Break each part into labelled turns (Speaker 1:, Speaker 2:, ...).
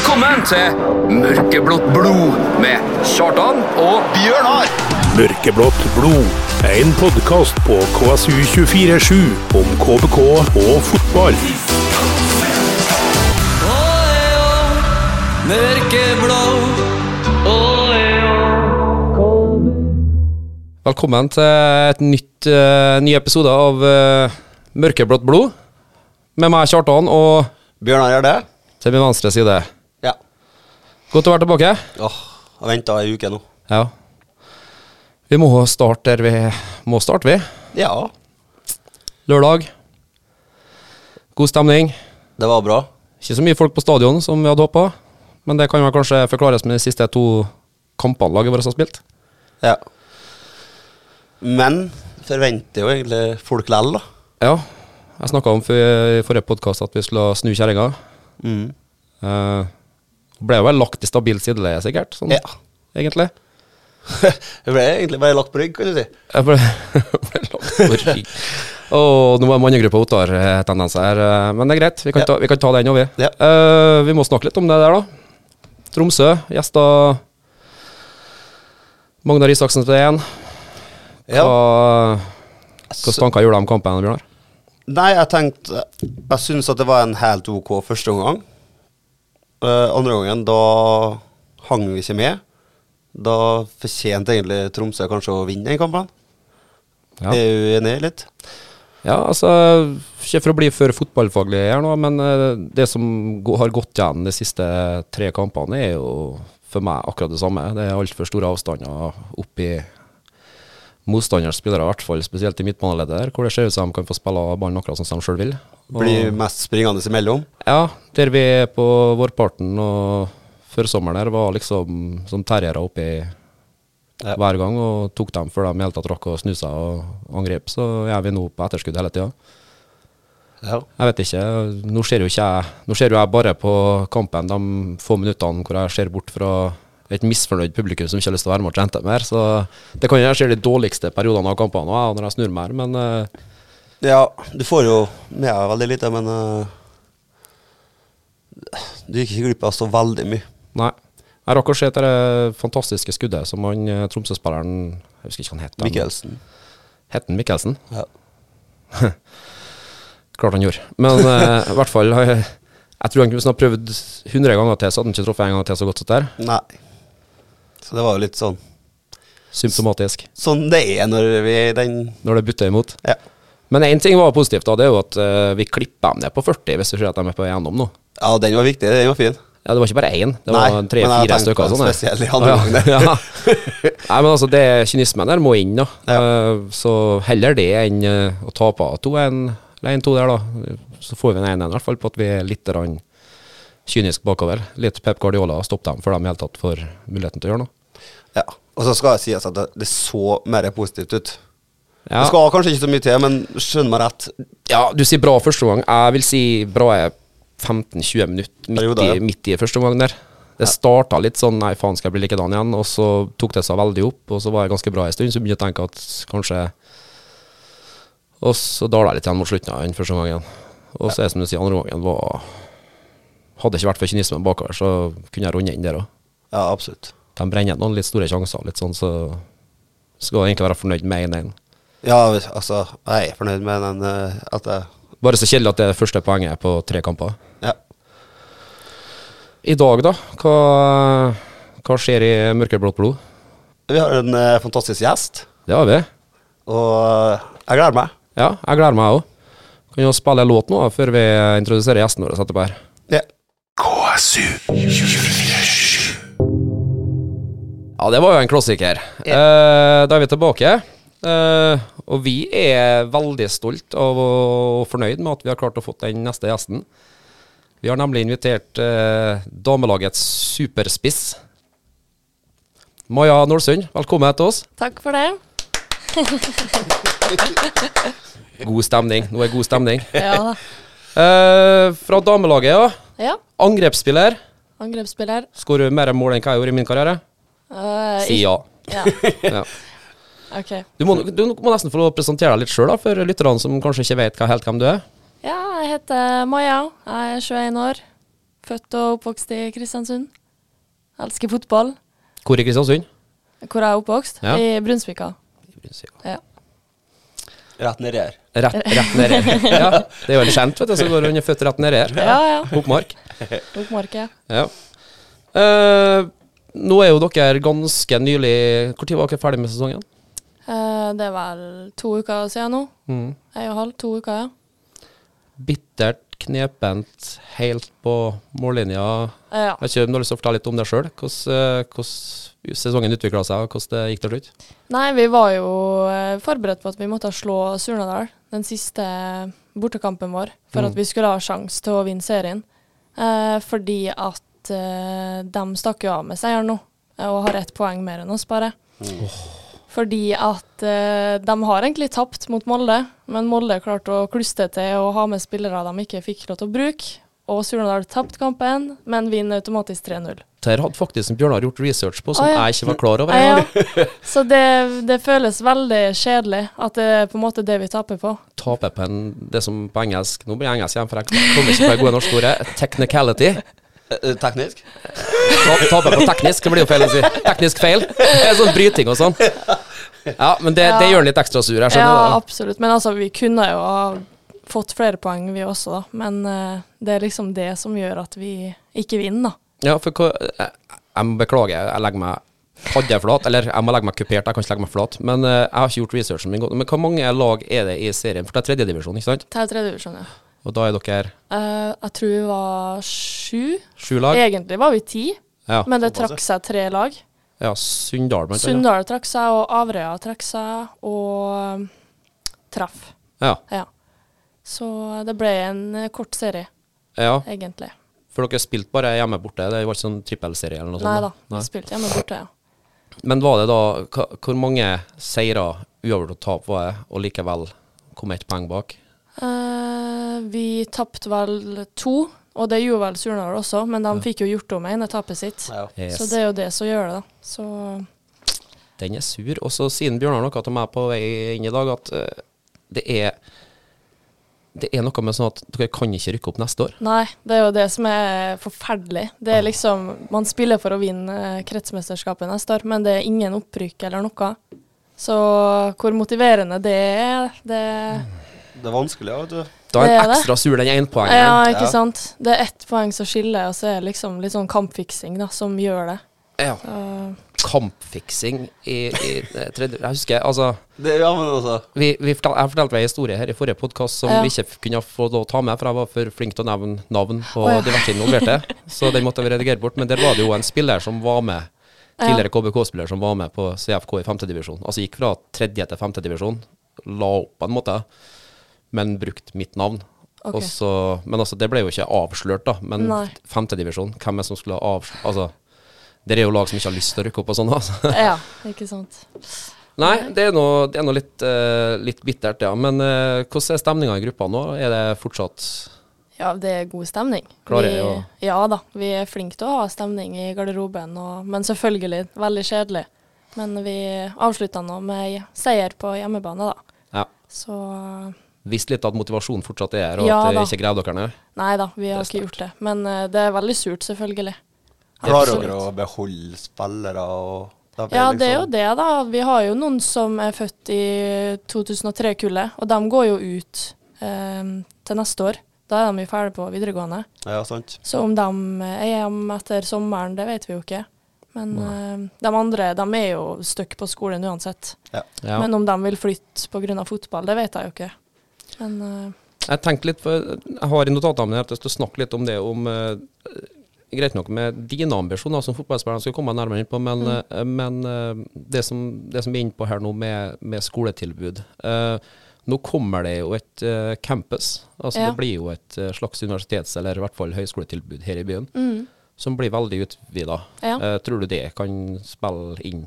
Speaker 1: Velkommen til Mørkeblått blod med Kjartan og
Speaker 2: Bjørnar!
Speaker 3: Mørkeblått blod. En podkast på KSU247 om KBK og fotball.
Speaker 4: Velkommen til et nytt, uh, ny episode av uh, Mørkeblått blod. Med meg, Kjartan, og
Speaker 2: Bjørnar gjør det?
Speaker 4: til min venstre side.
Speaker 2: Ja.
Speaker 4: Godt å være tilbake.
Speaker 2: Åh, jeg har venta ei uke nå.
Speaker 4: Ja. Vi må starte der vi må starte, vi.
Speaker 2: Ja,
Speaker 4: Lørdag. God stemning.
Speaker 2: det var bra.
Speaker 4: Ikke så mye folk på stadion som vi hadde håpa, men det kan vel kanskje forklares med de siste to kampene laget vårt har spilt.
Speaker 2: Ja. Men forventer jo egentlig folk lell, da.
Speaker 4: Ja. Jeg snakka om for- i forrige podkast at vi skulle snu kjerringa.
Speaker 2: Mm.
Speaker 4: Uh, ble jo vel lagt i stabilt sideleie, sikkert. Sånn,
Speaker 2: Ja.
Speaker 4: Egentlig.
Speaker 2: Jeg ble egentlig bare lagt på rygg, kan du si.
Speaker 4: Jeg ble, ble lagt på rygg. Og nå er mannegruppa Ottar-tendenser her, eh, men det er greit. Vi kan,
Speaker 2: Ja.
Speaker 4: ta, vi kan ta den òg, vi.
Speaker 2: Ja.
Speaker 4: Uh, vi må snakke litt om det der, da. Tromsø gjesta Magnar Isaksen til én.
Speaker 2: Ja.
Speaker 4: Hva tanker gjorde du om kampen, Bjørnar?
Speaker 2: Nei, jeg tenkte Jeg syns at det var en helt ok første omgang. Eh, andre gangen, da hang vi ikke med. Da fortjente egentlig Tromsø kanskje å vinne den kampen.
Speaker 4: Ja.
Speaker 2: Er du enig litt?
Speaker 4: Ja, altså Ikke for å bli for fotballfaglig her nå, men eh, det som har gått igjen de siste tre kampene, er jo for meg akkurat det samme. Det er altfor store avstander opp i motstanders spillere, i hvert fall spesielt i midtbaneleddet, hvor det ser ut som de kan få spille ballen akkurat som de sjøl vil. Og-
Speaker 2: Blir mest springende imellom.
Speaker 4: ja, der vi er på vårparten og førsommeren her, var liksom som terriere oppi
Speaker 2: Ja.
Speaker 4: hver gang og tok dem før de i hele tatt rakk å snu seg og angripe. Så er vi nå på etterskudd hele tida.
Speaker 2: Ja.
Speaker 4: Jeg vet ikke. Nå ser jo ikke jeg Nå ser jo jeg bare på kampen de få minuttene hvor jeg ser bort fra et misfornøyd publikum som ikke har lyst til å være med og chante mer. Så det kan jeg ser de dårligste periodene av kampene òg, når jeg snur mer, men uh,
Speaker 2: Ja, du får jo med deg veldig lite, men uh, Du gikk ikke glipp av så veldig mye.
Speaker 4: nei. Jeg rakk å se det fantastiske skuddet som han eh, Tromsø-spilleren Jeg husker ikke hva han het.
Speaker 2: Mikkelsen.
Speaker 4: Het han Mikkelsen?
Speaker 2: Ja.
Speaker 4: Klart han gjorde. Men uh, i hvert fall jeg, jeg tror han kunne prøvd 100 ganger til, så hadde han ikke truffet en gang til så godt som der.
Speaker 2: Nei. Så det var jo litt sånn
Speaker 4: Symptomatisk.
Speaker 2: Sånn det er når vi den
Speaker 4: Når det butter imot.
Speaker 2: Ja.
Speaker 4: Men én ting var positivt, da, det er jo at uh, vi klipper dem ned på 40 hvis du ser at de er på gjennom nå.
Speaker 2: ja, den var viktig. Den var fin.
Speaker 4: Ja, det var ikke bare én, det
Speaker 2: Nei,
Speaker 4: var tre-fire stykker. Sånn,
Speaker 2: spesiell i andre ah, ja.
Speaker 4: ja. Nei, men altså, det kynismen der må inn, da. Eh, så heller det enn uh, å tape 2-1 eller 1-2 der, da. Så får vi en 1-1 i hvert fall på at vi er litt grann kynisk bakover. Litt Pep Guardiola, stopp dem før de i hele tatt får muligheten til å gjøre noe.
Speaker 2: Ja. Og så skal det sies at det, det så mer positivt ut.
Speaker 4: Ja.
Speaker 2: Det skal kanskje ikke så mye til, men skjønn meg rett.
Speaker 4: Ja, du sier bra første gang. Jeg vil si bra er 15-20 minutter midt,
Speaker 2: ja.
Speaker 4: i, midt i første omgang der. Det starta litt sånn nei, faen, skal jeg bli likedan igjen? Og så tok det seg veldig opp, og så var jeg ganske bra en stund. Så begynte jeg å tenke at kanskje Og så dala jeg litt igjen mot slutten av den første omgangen. Og så er det som du sier, andre omgangen var Hadde det ikke vært for kynismen bakover, så kunne jeg runde inn der òg.
Speaker 2: Ja, absolutt.
Speaker 4: De brenner noen litt store sjanser, litt sånn, så skal jeg egentlig være fornøyd med 1-1.
Speaker 2: Ja, altså, jeg er fornøyd med den eh, at jeg
Speaker 4: Bare så kjedelig at det er første poenget på tre kamper.
Speaker 2: Ja.
Speaker 4: I dag, da? Hva, hva skjer i Mørkeblått blod?
Speaker 2: Vi har en eh, fantastisk gjest,
Speaker 4: Det har vi.
Speaker 2: og eh, jeg gleder meg.
Speaker 4: Ja, jeg gleder meg òg. Kan jo spille en låt nå før vi introduserer gjesten vår etterpå her.
Speaker 2: Ja.
Speaker 4: Ja, det var jo en klassiker. Eh, da er vi tilbake. Eh, og vi er veldig stolt av og fornøyd med at vi har klart å få den neste gjesten. Vi har nemlig invitert eh, damelagets superspiss. Maja Nålsund, velkommen til oss.
Speaker 5: Takk for det.
Speaker 4: God stemning. Nå er god stemning.
Speaker 5: Ja,
Speaker 4: Eh, fra damelaget, ja.
Speaker 5: Ja.
Speaker 4: Angrepsspiller.
Speaker 5: angrepsspiller.
Speaker 4: Skårer mer mål enn hva jeg gjorde i min karriere.
Speaker 5: Uh,
Speaker 4: Si ja.
Speaker 5: Ja,
Speaker 4: ja.
Speaker 5: Okay.
Speaker 4: Du, må, du må nesten få presentere deg litt sjøl, for lytterne som kanskje ikke vet helt hvem du er.
Speaker 5: Ja, jeg heter Maja. Jeg er 21 år. Født og oppvokst i Kristiansund. Elsker fotball.
Speaker 4: Hvor i Kristiansund?
Speaker 5: Hvor er jeg oppvokst?
Speaker 4: Ja.
Speaker 5: I Brunsvika. Ja.
Speaker 6: Rett nedi her.
Speaker 4: Rett, rett nedi her. Ja, det er jo en kjent, vet du, så går under er født rett nedi her.
Speaker 5: Ja, ja.
Speaker 4: Bokmark.
Speaker 5: Bokmark, ja.
Speaker 4: Ja. Eh, nå er jo dere ganske nylig Når var dere ferdig med sesongen?
Speaker 5: Eh, det er vel to uker siden nå.
Speaker 4: Mm.
Speaker 5: En og en halv, to uker, ja.
Speaker 4: Bittert, knepent, helt på mållinja.
Speaker 5: Eh, ja.
Speaker 4: Jeg ikke du har lyst til å fortelle litt om det sjøl? Hvordan, eh, hvordan sesongen utvikla seg, og hvordan det gikk til slutt?
Speaker 5: Nei, vi var jo eh, forberedt på at vi måtte slå Surnadal den siste bortekampen vår for
Speaker 4: Mm.
Speaker 5: at vi skulle ha sjanse til å vinne serien. Eh, fordi at eh, de stakk jo av med seieren nå, eh, og har ett poeng mer enn oss, bare. Fordi at eh, de har egentlig tapt mot Molde, men Molde klarte å kluste til og ha med spillere de ikke fikk lov til å bruke. Og Surnadal tapte kampen, men vinner automatisk 3-0.
Speaker 4: Dette hadde faktisk Bjørnar gjort research på, som
Speaker 5: ah, ja.
Speaker 4: jeg ikke var klar over. Ah,
Speaker 5: ja. Så det, det føles veldig kjedelig at det er på en måte det vi taper på.
Speaker 4: Taper på en, det som på engelsk Nå blir jeg engelsk igjen, for jeg kommer ikke på det gode norske ordet. Technicality.
Speaker 6: Eh, Teknisk?
Speaker 4: Ta- Taper på teknisk, det blir jo feil å si. Teknisk feil. Det er sånn bryting og sånn. Ja, men det, det gjør den litt ekstra sur. Jeg
Speaker 5: Ja,
Speaker 4: det.
Speaker 5: absolutt. Men altså, vi kunne jo ha fått flere poeng, vi også, da. Men uh, det er liksom det som gjør at vi ikke vinner, da.
Speaker 4: Ja, for hva, jeg, jeg må beklage, jeg legger meg hadde jeg flat, eller jeg må legge meg kupert, jeg kan ikke legge meg flat. Men uh, jeg har ikke gjort researchen min godt. Men hvor mange lag er det i serien? For det er tredjedivisjon, ikke sant?
Speaker 5: Det er tredjedivisjon, ja.
Speaker 4: Og da er dere
Speaker 5: uh, jeg tror vi var sju.
Speaker 4: sju lag?
Speaker 5: Egentlig var vi ti,
Speaker 4: Ja.
Speaker 5: men det trakk seg tre lag.
Speaker 4: ja Sunndal, blant annet.
Speaker 5: Sunndal trakk seg, og Averøya trakk seg, og um, Traff.
Speaker 4: Ja.
Speaker 5: Ja. Så det ble en kort serie,
Speaker 4: ja.
Speaker 5: egentlig.
Speaker 4: For dere spilte bare hjemme borte? Det var ikke sånn trippelserie eller noe
Speaker 5: Nei
Speaker 4: sånt?
Speaker 5: da, vi spilte hjemme borte, ja.
Speaker 4: Men var det da Hvor mange seire, uavgjort og tap, var det, og likevel kom ett poeng bak?
Speaker 5: Eh, vi tapte vel to, og det gjorde vel Surnadal også, men de fikk jo gjort om ene tapet sitt.
Speaker 6: Ja.
Speaker 4: Yes.
Speaker 5: Så det er jo det som gjør det, da. Så
Speaker 4: Den er sur. Og så sier Bjørnar noe til meg på vei inn i dag, at uh, det er det er noe med sånn at dere kan ikke rykke opp neste år.
Speaker 5: nei, det er jo det som er forferdelig. Det er liksom Man spiller for å vinne eh, kretsmesterskapet neste år, men det er ingen opprykk eller noe. Så hvor motiverende det er, det
Speaker 6: Det er vanskelig, ja, vet du.
Speaker 4: Da er en ekstra sur den
Speaker 5: Ja, ikke
Speaker 6: Ja.
Speaker 5: sant. Det er ett poeng som skiller, og så er det liksom litt sånn kampfiksing da, som gjør det.
Speaker 4: Ja.
Speaker 5: Uh.
Speaker 4: Kampfiksing i, i eh, tredje Jeg husker, altså
Speaker 6: Det, ja, men altså
Speaker 4: vi, vi fortal, Jeg fortalte en historie her i forrige podkast som
Speaker 5: Ja.
Speaker 4: vi ikke kunne få lov å ta med, for jeg var for flink til å nevne navn på
Speaker 5: oh, ja.
Speaker 4: diverse involverte. Så den måtte vi redigere bort. Men der var det jo en spiller som var med, tidligere KBK-spiller som var med på CFK i femtedivisjon. Altså gikk fra tredje til femtedivisjon. La opp på en måte, men brukt mitt navn.
Speaker 5: Okay.
Speaker 4: Og så- men altså, det ble jo ikke avslørt, da. Men femtedivisjon, hvem er det som skulle ha avslørt Altså, det er jo lag som ikke har lyst til å rykke opp og sånn, altså.
Speaker 5: ja, ikke sant.
Speaker 4: Nei, det er noe, det er noe litt, uh, litt bittert, ja. Men uh, hvordan er stemninga i gruppa nå? Er det fortsatt
Speaker 5: Ja, det er god stemning.
Speaker 4: Klarer
Speaker 5: vi,
Speaker 4: å-
Speaker 5: Ja da, vi er flinke til å ha stemning i garderoben, og, men selvfølgelig veldig kjedelig. Men vi avslutta nå med seier på hjemmebane, da.
Speaker 4: Ja.
Speaker 5: Så
Speaker 4: Visst litt at motivasjonen fortsatt er her, og
Speaker 5: Ja
Speaker 4: at det ikke greide dere ned?
Speaker 5: nei da, vi har ikke gjort det. Men uh, det er veldig surt, selvfølgelig.
Speaker 6: Klarer dere å beholde spillere og
Speaker 5: Ja, det er jo
Speaker 6: liksom-
Speaker 5: det, da. Vi har jo noen som er født i 2003-kullet, og de går jo ut eh, til neste år. Da er de jo ferdig på videregående.
Speaker 6: Ja, sant.
Speaker 5: Så om de er hjemme etter sommeren, det vet vi jo ikke. Men eh, de andre de er jo stuck på skolen uansett.
Speaker 6: Ja.
Speaker 4: Ja.
Speaker 5: Men om de vil flytte pga. fotball, det vet jeg jo ikke. Men uh,
Speaker 4: Jeg tenkte litt, for jeg har i notatene mine at jeg skal snakke litt om det om uh, Greit nok med dine ambisjoner som fotballspiller, skal komme nærmere inn på, men,
Speaker 5: Mm.
Speaker 4: uh, men det, som, det som vi er inne på her nå med, med skoletilbud Nå kommer det jo et campus. Altså
Speaker 5: Ja.
Speaker 4: Det blir jo et slags universitets- eller i hvert fall høyskoletilbud her i byen,
Speaker 5: mm,
Speaker 4: som blir veldig utvida.
Speaker 5: ja.
Speaker 4: tror du det kan spille inn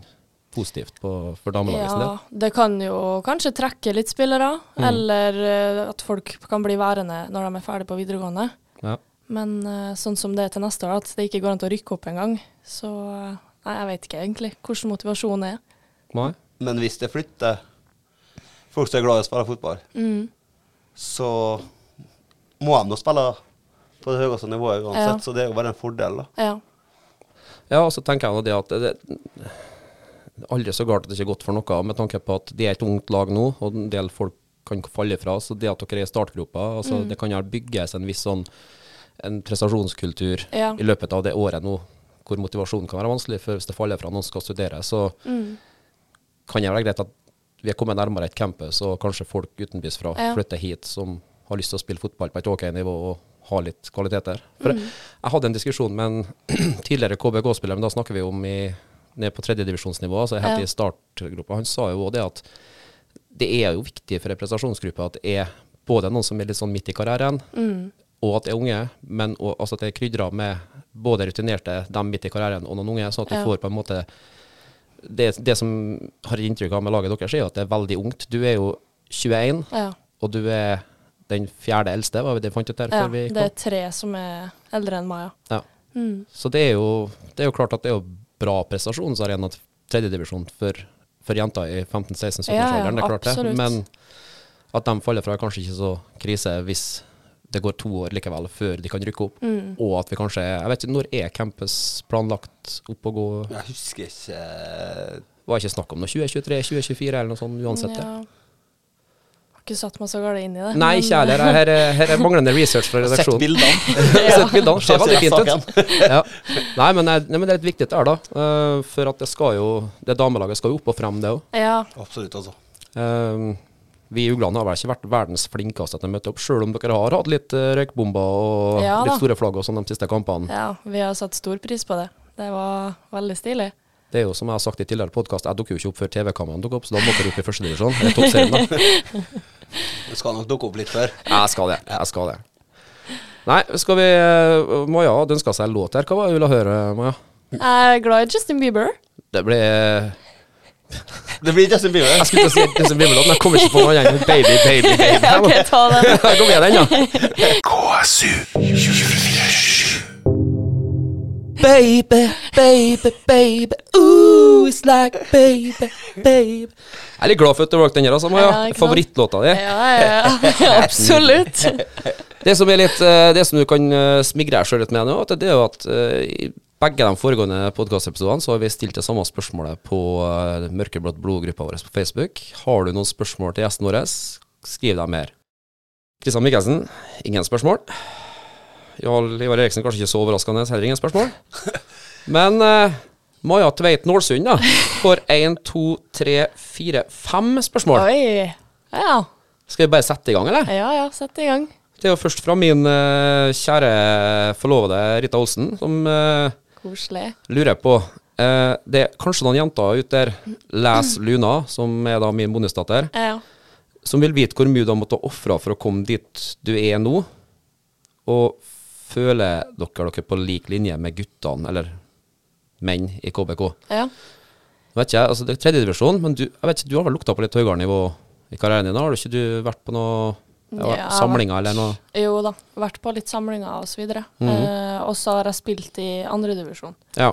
Speaker 4: positivt på, for damelaget sin del?
Speaker 5: ja, det kan jo kanskje trekke litt spillere,
Speaker 4: Mm.
Speaker 5: eller eh, at folk kan bli værende når de er ferdig på videregående.
Speaker 4: Ja.
Speaker 5: Men eh, sånn som det er til neste år, at det ikke går an til å rykke opp engang, så eh, Nei, jeg vet ikke egentlig hvordan motivasjonen er.
Speaker 4: Nei?
Speaker 6: Men hvis det flytter folk som er glad i å spille fotball,
Speaker 5: Mm.
Speaker 6: så må de nå spille på det høyeste nivået uansett, så det er jo bare en fordel, da.
Speaker 5: Ja.
Speaker 4: Ja, og så tenker jeg nå det at det, det aldri så galt at det ikke er godt for noe, med tanke på at det er et ungt lag nå, og en del folk kan falle fra. Så det at dere er i startgropa, altså,
Speaker 5: Mm.
Speaker 4: det kan gjerne bygges en viss sånn en prestasjonskultur
Speaker 5: Ja.
Speaker 4: i løpet av det året nå, hvor motivasjonen kan være vanskelig for hvis det faller fra noen skal studere. Så
Speaker 5: Mm.
Speaker 4: kan det være greit at vi er kommet nærmere et campus, og kanskje folk utenbys fra
Speaker 5: Ja.
Speaker 4: flytter hit som har lyst til å spille fotball på et OK nivå og ha litt kvaliteter. For
Speaker 5: Mm.
Speaker 4: jeg hadde en diskusjon med en tidligere KBK-spiller, men da snakker vi om i, ned på tredjedivisjonsnivå, altså helt
Speaker 5: Ja.
Speaker 4: i startgruppa. Han sa jo også det at det er jo viktig for en prestasjonsgruppe at det er både noen som er litt sånn midt i karrieren,
Speaker 5: Mm.
Speaker 4: og at det er unge, men også, altså at det er krydra med både rutinerte, dem midt i karrieren, og noen unge, sånn at du
Speaker 5: Ja.
Speaker 4: får på en måte det, det som har inntrykk av med laget deres, er jo at det er veldig ungt. Du er jo 21,
Speaker 5: Ja.
Speaker 4: og du er den fjerde eldste, var det vi fant ut der
Speaker 5: ja. Det er tre som er eldre enn meg, ja.
Speaker 4: Ja.
Speaker 5: Mm.
Speaker 4: Så det er, jo, det er jo klart at det er jo bra prestasjonsarena til tredjedivisjon for, for jenter i 15-16-17-årsalderen,
Speaker 5: Ja, ja,
Speaker 4: det er klart det. Men at de faller fra er kanskje ikke så krise hvis det går to år likevel før de kan rykke opp.
Speaker 5: Mm.
Speaker 4: Og at vi kanskje Jeg vet ikke, når er campus planlagt opp og gå?
Speaker 6: Jeg husker ikke eh,
Speaker 4: Var ikke snakk om noe 2023-2024 eller noe sånt uansett.
Speaker 5: Ja. Ikke satt meg så galt inn i det.
Speaker 4: Nei, ikke jeg heller. Her, er- her er manglende research fra redaksjonen.
Speaker 6: Sett bildene.
Speaker 4: Sett bildene. Ser veldig fint ut. Ja. Nei, men, det er- nei, men det er litt viktig det her, da. Eh, for at det skal jo Det damelaget skal jo opp og frem, det òg.
Speaker 5: Ja.
Speaker 6: Absolutt, altså.
Speaker 4: vi i Uglene har vel ikke vært verdens flinkeste til å møte opp, sjøl om dere har hatt litt røykbomber og
Speaker 5: Ja
Speaker 4: litt store flagg og sånn de siste kampene.
Speaker 5: ja, vi har satt stor pris på det. Det var veldig stilig.
Speaker 4: Det er jo som jeg har sagt i tidligere podkast, jeg dukker jo ikke opp før TV-kameraene dukker opp, så da må dere opp i førstedivisjon. Det er toppserien, da.
Speaker 6: Du skal nok dukke opp litt før.
Speaker 4: Jeg skal det. Jeg skal det. Nei, skal vi uh, Maja hadde ønska seg en låt her. Hva var det du ville høre, Maja?
Speaker 5: Jeg er glad i Justin Bieber.
Speaker 4: Det ble
Speaker 6: Det blir Justin Bieber.
Speaker 4: Jeg skulle til å si Justin Bieber-låten. men jeg kommer ikke på noe annet enn Baby, Baby, Baby.
Speaker 5: Ok, ta den.
Speaker 4: Kom igjen, den, da.
Speaker 3: KSU 247.
Speaker 4: Baby, baby, baby, ooh, it's like baby, baby. Jeg er litt glad for at du valgte den her, altså, Maja.
Speaker 5: Ja.
Speaker 4: Favorittlåta di.
Speaker 5: Ja, ja, ja, absolutt.
Speaker 4: Det som er litt eh, Det som du kan eh, smigre deg sjøl litt med nå, det er jo at eh, i begge de foregående podkastepisodene så har vi stilt det samme spørsmålet på Mørkeblått blod-gruppa vår på Facebook. Har du noen spørsmål til gjesten vår, skriv dem her. Kristian Mikkelsen, ingen spørsmål. Ivar Eriksen, kanskje ikke så overraskende, heller ingen spørsmål. Men eh, Maja Tveit Nålsund da, får én, to, tre, fire, fem spørsmål.
Speaker 5: Oi. Ja.
Speaker 4: Skal vi bare sette i gang, eller?
Speaker 5: Ja ja, sette i gang.
Speaker 4: Det er jo først fra min eh, kjære forlovede Rita Olsen, som eh,
Speaker 5: Koselig.
Speaker 4: lurer på eh, Det er kanskje noen jenter ute der, les Luna, som er da min bonusdatter,
Speaker 5: Ja.
Speaker 4: som vil vite hvor mye du har måttet ofre for å komme dit du er nå. Og føler dere dere på lik linje med guttene, eller menn, i KBK?
Speaker 5: ja.
Speaker 4: Jeg vet ikke, altså Det er tredjedivisjon, men du, jeg vet ikke, du har vel lukta på litt høyere nivå i karrieren din? Har du ikke du vært på noe ja,
Speaker 5: Ja,
Speaker 4: samlinger eller noe?
Speaker 5: Jo da. Vært på litt samlinger og så videre.
Speaker 4: Mhm.
Speaker 5: Eh, og så har jeg spilt i andredivisjon.
Speaker 4: Ja.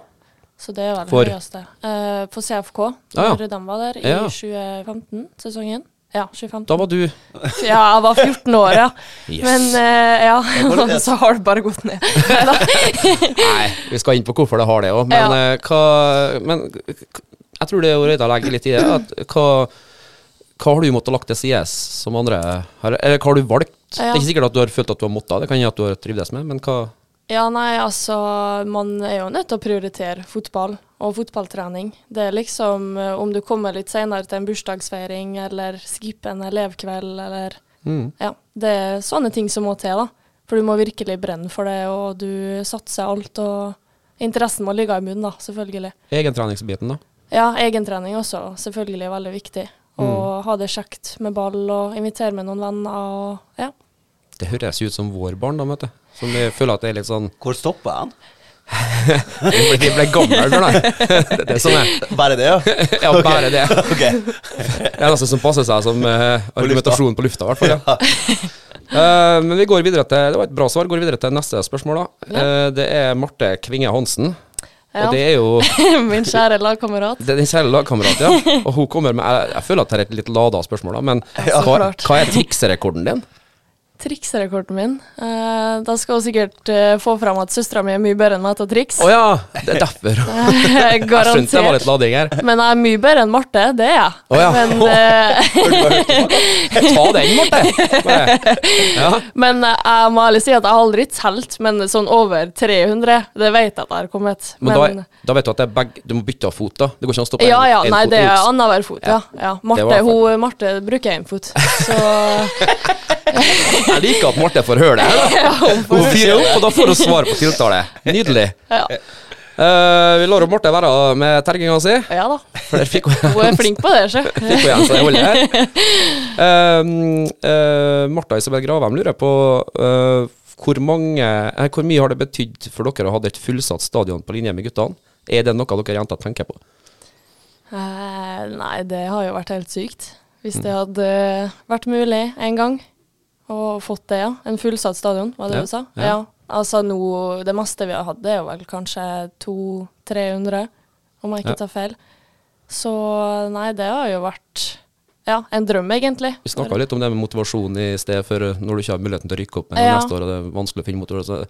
Speaker 5: Så det er vel det høyeste. Eh, på CFK,
Speaker 4: Ah, ja.
Speaker 5: når de var der i
Speaker 4: Ja.
Speaker 5: 2015-sesongen. Ja, 25.
Speaker 4: Da var du
Speaker 5: Ja, jeg var 14 år, ja.
Speaker 4: Yes.
Speaker 5: Men uh, ja,
Speaker 6: det...
Speaker 5: så har det bare gått ned.
Speaker 4: Nei, vi skal inn på hvorfor det har det òg. Men,
Speaker 5: Ja.
Speaker 4: uh, hva, men jeg tror det er jo å legge litt i det. At, hva, hva har du måttet lagt til side som andre har, Eller hva har du valgt? Det er ikke sikkert at du har følt at du har måttet, det kan hende at du har trivdes med, men hva
Speaker 5: Ja, nei, altså Man er jo nødt til å prioritere fotball og fotballtrening. Det er liksom eh, om du kommer litt senere til en bursdagsfeiring eller skipper en elevkveld eller
Speaker 4: mm.
Speaker 5: Ja. Det er sånne ting som må til, da. For du må virkelig brenne for det, og du satser alt. Og interessen må ligge i munnen, da, selvfølgelig.
Speaker 4: Egentreningsbiten, da?
Speaker 5: Ja, egentrening også, selvfølgelig veldig viktig. Og ha det kjekt med ball og invitere med noen venner og ja.
Speaker 4: Det høres ut som vår barndom, vet du. Som vi føler at det er litt sånn
Speaker 6: Hvor stopper han?
Speaker 4: Vi ble, ble gamle, for Det er det som er.
Speaker 6: Bare det, ja?
Speaker 4: Ja, bare det.
Speaker 6: Okay.
Speaker 4: Det er noe som passer seg som uh, argumentasjon på lufta, i hvert fall. Ja. Uh, men vi går videre til Det var et bra svar. Går videre til neste spørsmål, da. Uh, det er Marte Kvinge Hansen.
Speaker 5: ja.
Speaker 4: Og det er jo
Speaker 5: Min kjære lagkamerat.
Speaker 4: det er din kjære lagkamerat, ja. Og hun kommer med Jeg, jeg føler at det er et litt lada spørsmål, da, men hva, hva er trikserekorden din?
Speaker 5: Triksrekorden min. Uh, da skal hun sikkert uh, få fram at søstera mi er mye bedre enn meg til å trikse.
Speaker 4: Oh, ja, det er derfor. Jeg synes det var litt lading her.
Speaker 5: Men jeg er mye bedre enn Marte, det er jeg.
Speaker 4: Oh, ja.
Speaker 5: Men, eh,
Speaker 4: Ta den, Marte. Ja.
Speaker 5: men jeg må ærlig si at jeg har aldri telt, men sånn over 300, det vet jeg at jeg har kommet.
Speaker 4: Men, da, da vet du at det er begge Du må bytte av fot, da. Det går ikke an å stoppe
Speaker 5: Ja,
Speaker 4: en-
Speaker 5: ja,
Speaker 4: en
Speaker 5: nei,
Speaker 4: fot
Speaker 5: det er annenhver fot, ja. Marte, hun, Marte bruker én fot, så
Speaker 4: Jeg liker at Marte får høre det. her, da. Hun fyrer opp, og da får hun svar på tiltale. Nydelig.
Speaker 5: ja.
Speaker 4: Uh, vi lar Marte være med terginga si.
Speaker 5: ja da.
Speaker 4: For der fikk hun
Speaker 5: Hun er flink på det, sjø.
Speaker 4: fikk hun igjen, så jeg holder her. Um, eh, Martha Isabel Gravheim lurer på uh, hvor, mange, eh, hvor mye har det betydd for dere å ha et fullsatt stadion på linje med guttene? Er det noe dere jenter tenker på?
Speaker 5: Eh, nei, det har jo vært helt sykt. Hvis det hadde vært mulig en gang å fått det, ja. En fullsatt stadion, var det
Speaker 4: Ja,
Speaker 5: du sa?
Speaker 4: ja.
Speaker 5: Ja. Altså nå, det meste vi har hatt, det er jo vel kanskje 200-300, om jeg ikke
Speaker 4: Ja.
Speaker 5: tar feil. Så nei, det har jo vært ja, en drøm, egentlig.
Speaker 4: Vi snakka litt om det med motivasjon i sted, for eh, når du ikke har muligheten til å rykke opp med
Speaker 5: Ja.
Speaker 4: neste år, og det er vanskelig å finne motor, Så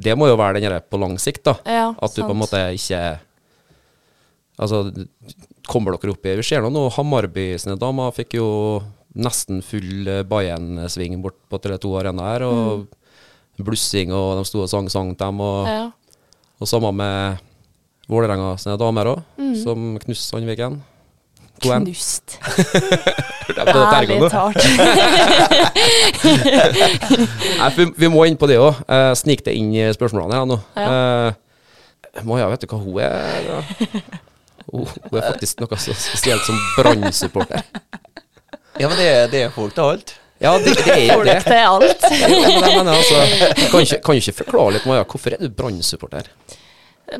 Speaker 4: det må jo være den på lang sikt, da.
Speaker 5: Ja,
Speaker 4: At du på en måte ikke Altså, kommer dere opp i Vi ser nå Hamarby sine damer fikk jo nesten full eh, Bayern-sving bort på Tele2 Arena her, og blussing, og de sto og sang sang til dem, og,
Speaker 5: Mm. Ja.
Speaker 4: og samme med Vålerenga sine damer òg,
Speaker 5: Mm.
Speaker 4: som knuste Sandviken. 2-1.
Speaker 5: Knust. Ærlig talt.
Speaker 4: Nei, vi, vi må inn på det òg. Uh, Snik det inn i spørsmålene her nå. Eh, Maja, vet du hva hun er? da? Hun, hun er faktisk noe så spesielt som Brann-supporter.
Speaker 2: Ja, men det, det er folk til alt.
Speaker 4: Ja, det, det er jo det.
Speaker 5: Folk til alt.
Speaker 4: Ja, men jeg altså, kan ikke, kan ikke forklare litt, Maja. Hvorfor er du Brann-supporter?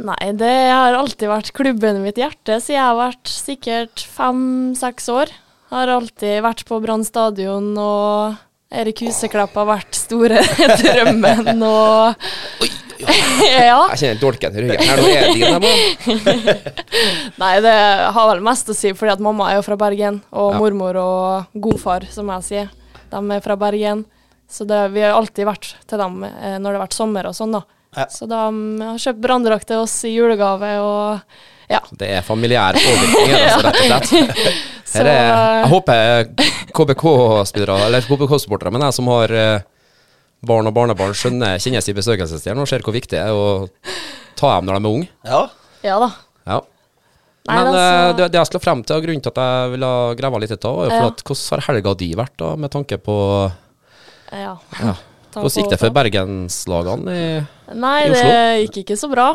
Speaker 5: Nei, det har alltid vært klubben i mitt hjerte siden jeg har vært sikkert fem-seks år. Har alltid vært på Brann stadion, og Erik Huseklepp har vært store drømmen, og Ja.
Speaker 4: Jeg kjenner dolken i ryggen. er det din.
Speaker 5: Nei, det har vel mest å si fordi at mamma er jo fra Bergen, og
Speaker 4: Ja.
Speaker 5: mormor og godfar, som jeg sier, de er fra Bergen. Så det, vi har alltid vært til dem eh, når det har vært sommer og sånn, da.
Speaker 2: Ja.
Speaker 5: Så de har kjøpt branndrakt til oss i julegave, og ja.
Speaker 4: Det er familiær påvirkning, altså, rett og slett. Her er, jeg håper KBK-spillere, eller KBK-supportere, men jeg som har eh, barn og barnebarn, skjønner, kjenner sin besøkelsestid og ser hvor viktig det er å ta dem når de er unge.
Speaker 2: Ja.
Speaker 5: ja da.
Speaker 4: Ja.
Speaker 5: Nei,
Speaker 4: Men
Speaker 5: altså-
Speaker 4: eh, det, det jeg skal frem til, og grunnen til at jeg ville grave litt av, var jo for
Speaker 5: Ja.
Speaker 4: at hvordan har helga di vært, da, med tanke på
Speaker 5: Ja.
Speaker 4: ja. Hvordan gikk det for bergenslagene i
Speaker 5: Nei,
Speaker 4: i
Speaker 5: det gikk ikke så bra.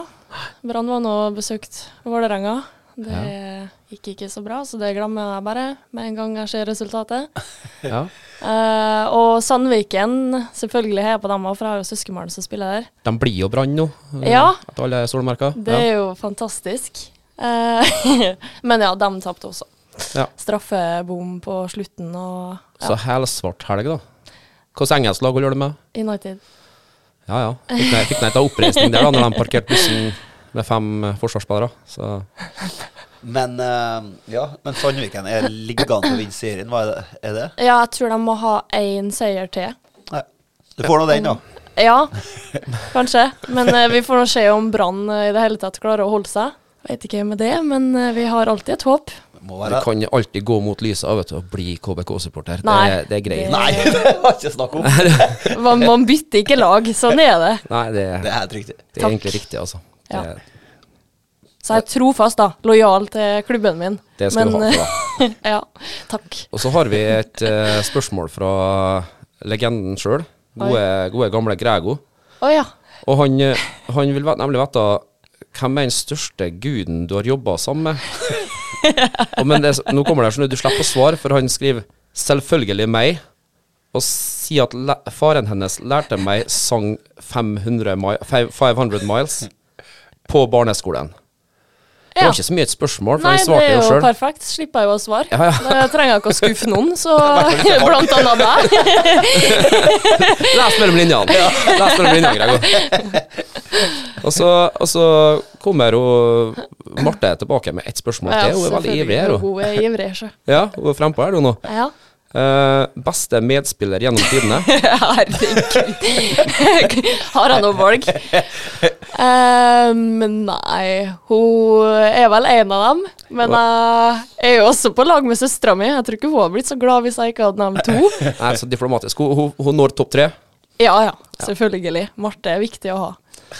Speaker 5: Brann var nå besøkt Vålerenga. Det gikk ikke så bra, så det glemmer jeg bare med en gang jeg ser resultatet.
Speaker 4: Ja.
Speaker 5: uh, og Sandviken, selvfølgelig heier jeg på dem òg, for jeg har jo søskenbarn som spiller der.
Speaker 4: De blir jo Brann nå, eh,
Speaker 5: Ja.
Speaker 4: etter alle solmerker.
Speaker 5: Det er jo fantastisk. Uh, men ja, de tapte også.
Speaker 4: Ja.
Speaker 5: Straffebom på slutten og
Speaker 4: Så
Speaker 5: ja,
Speaker 4: helsvart helg, da. Hvilket engelsk lag holder du med?
Speaker 5: United.
Speaker 4: Ja ja. Fikk ned- Fikk til oppreisning der da når de parkerte bussen med fem eh, forsvarsspillere. Så
Speaker 2: Men, eh, ja, men Sandviken er liggende til å vinne serien, hva er det? Er det?
Speaker 5: Ja, jeg tror de må ha én seier til.
Speaker 2: Nei. Du får nå den, da.
Speaker 5: Ja, kanskje. Men eh, vi får nå se om Brann i det hele tatt klarer å holde seg. Vet ikke med det, men vi har alltid et håp.
Speaker 4: Du kan alltid gå mot lyset vet du, og bli KBK-supporter. Det, det er greit.
Speaker 5: det-
Speaker 2: Nei, det var ikke snakk om.
Speaker 5: Man, man bytter ikke lag, sånn er det.
Speaker 4: Nei, det,
Speaker 2: Det er helt riktig.
Speaker 4: det er
Speaker 5: Takk.
Speaker 4: egentlig riktig, altså.
Speaker 5: Ja.
Speaker 4: Det,
Speaker 5: Så jeg er trofast, da. Lojal til klubben min.
Speaker 4: det skal du ha for deg.
Speaker 5: ja, takk.
Speaker 4: Og så har vi et uh, spørsmål fra legenden sjøl. Gode, gode, gamle Grego.
Speaker 5: Oh, ja.
Speaker 4: Og han, eh, han vil nemlig vite hvem er den største guden du har jobba sammen med? og men det, nå kommer det sånn at du slipper å svare, for han skriver 'selvfølgelig meg', og sier at faren hennes lærte meg sang 500, mi, 500 miles på barneskolen. Det
Speaker 5: Ja.
Speaker 4: var ikke så mye et spørsmål, for
Speaker 5: Nei,
Speaker 4: han
Speaker 5: det er
Speaker 4: jo
Speaker 5: jo perfekt. Slipper jeg jo å svare.
Speaker 4: Ja, ja.
Speaker 5: Jeg trenger ikke å skuffe noen, så blant annet deg.
Speaker 4: Les mellom linjene. Les mellom linjene, Gregor. Og så, og så kommer hun Marte tilbake med ett spørsmål til. Hun er veldig ivrig her. Hun
Speaker 5: er ivrig, så.
Speaker 4: Ja, hun er frempå her nå.
Speaker 5: Ja.
Speaker 4: Eh, beste medspiller gjennom tidene?
Speaker 5: Herregud. Har jeg noe valg? Um, nei, hun er vel en av dem. Men jeg er jo også på lag med søstera mi. Jeg tror ikke hun hadde blitt så glad hvis jeg ikke hadde nevnt to.
Speaker 4: Nei, så diplomatisk. Hun, hun, hun når topp tre.
Speaker 5: Ja ja, selvfølgelig. Marte er viktig å ha.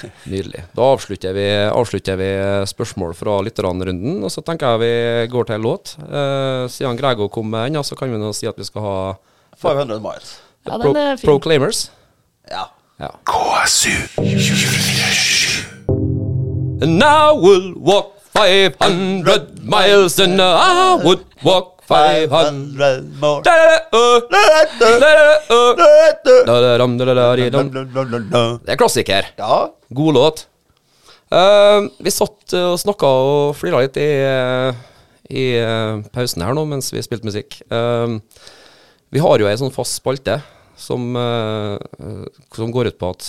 Speaker 4: Nydelig. Da avslutter vi, avslutter vi spørsmål fra lytterne-runden, og så tenker jeg vi går til en låt. Eh, siden Grego kom med ennå, så kan vi nå si at vi skal ha
Speaker 2: 500 miles.
Speaker 5: Ja,
Speaker 4: Pro,
Speaker 5: den er fin.
Speaker 4: Proclaimers.
Speaker 2: Ja.
Speaker 4: Ja.
Speaker 3: KSU 247.
Speaker 4: And I will walk 500 miles, and I would walk 500
Speaker 2: 500 more.
Speaker 4: Det er klassiker.
Speaker 2: Ja.
Speaker 4: God låt. Uh, vi satt og snakka og flira litt i, i uh, pausen her nå mens vi spilte musikk. Uh, vi har jo ei sånn fast spalte som, som går ut på at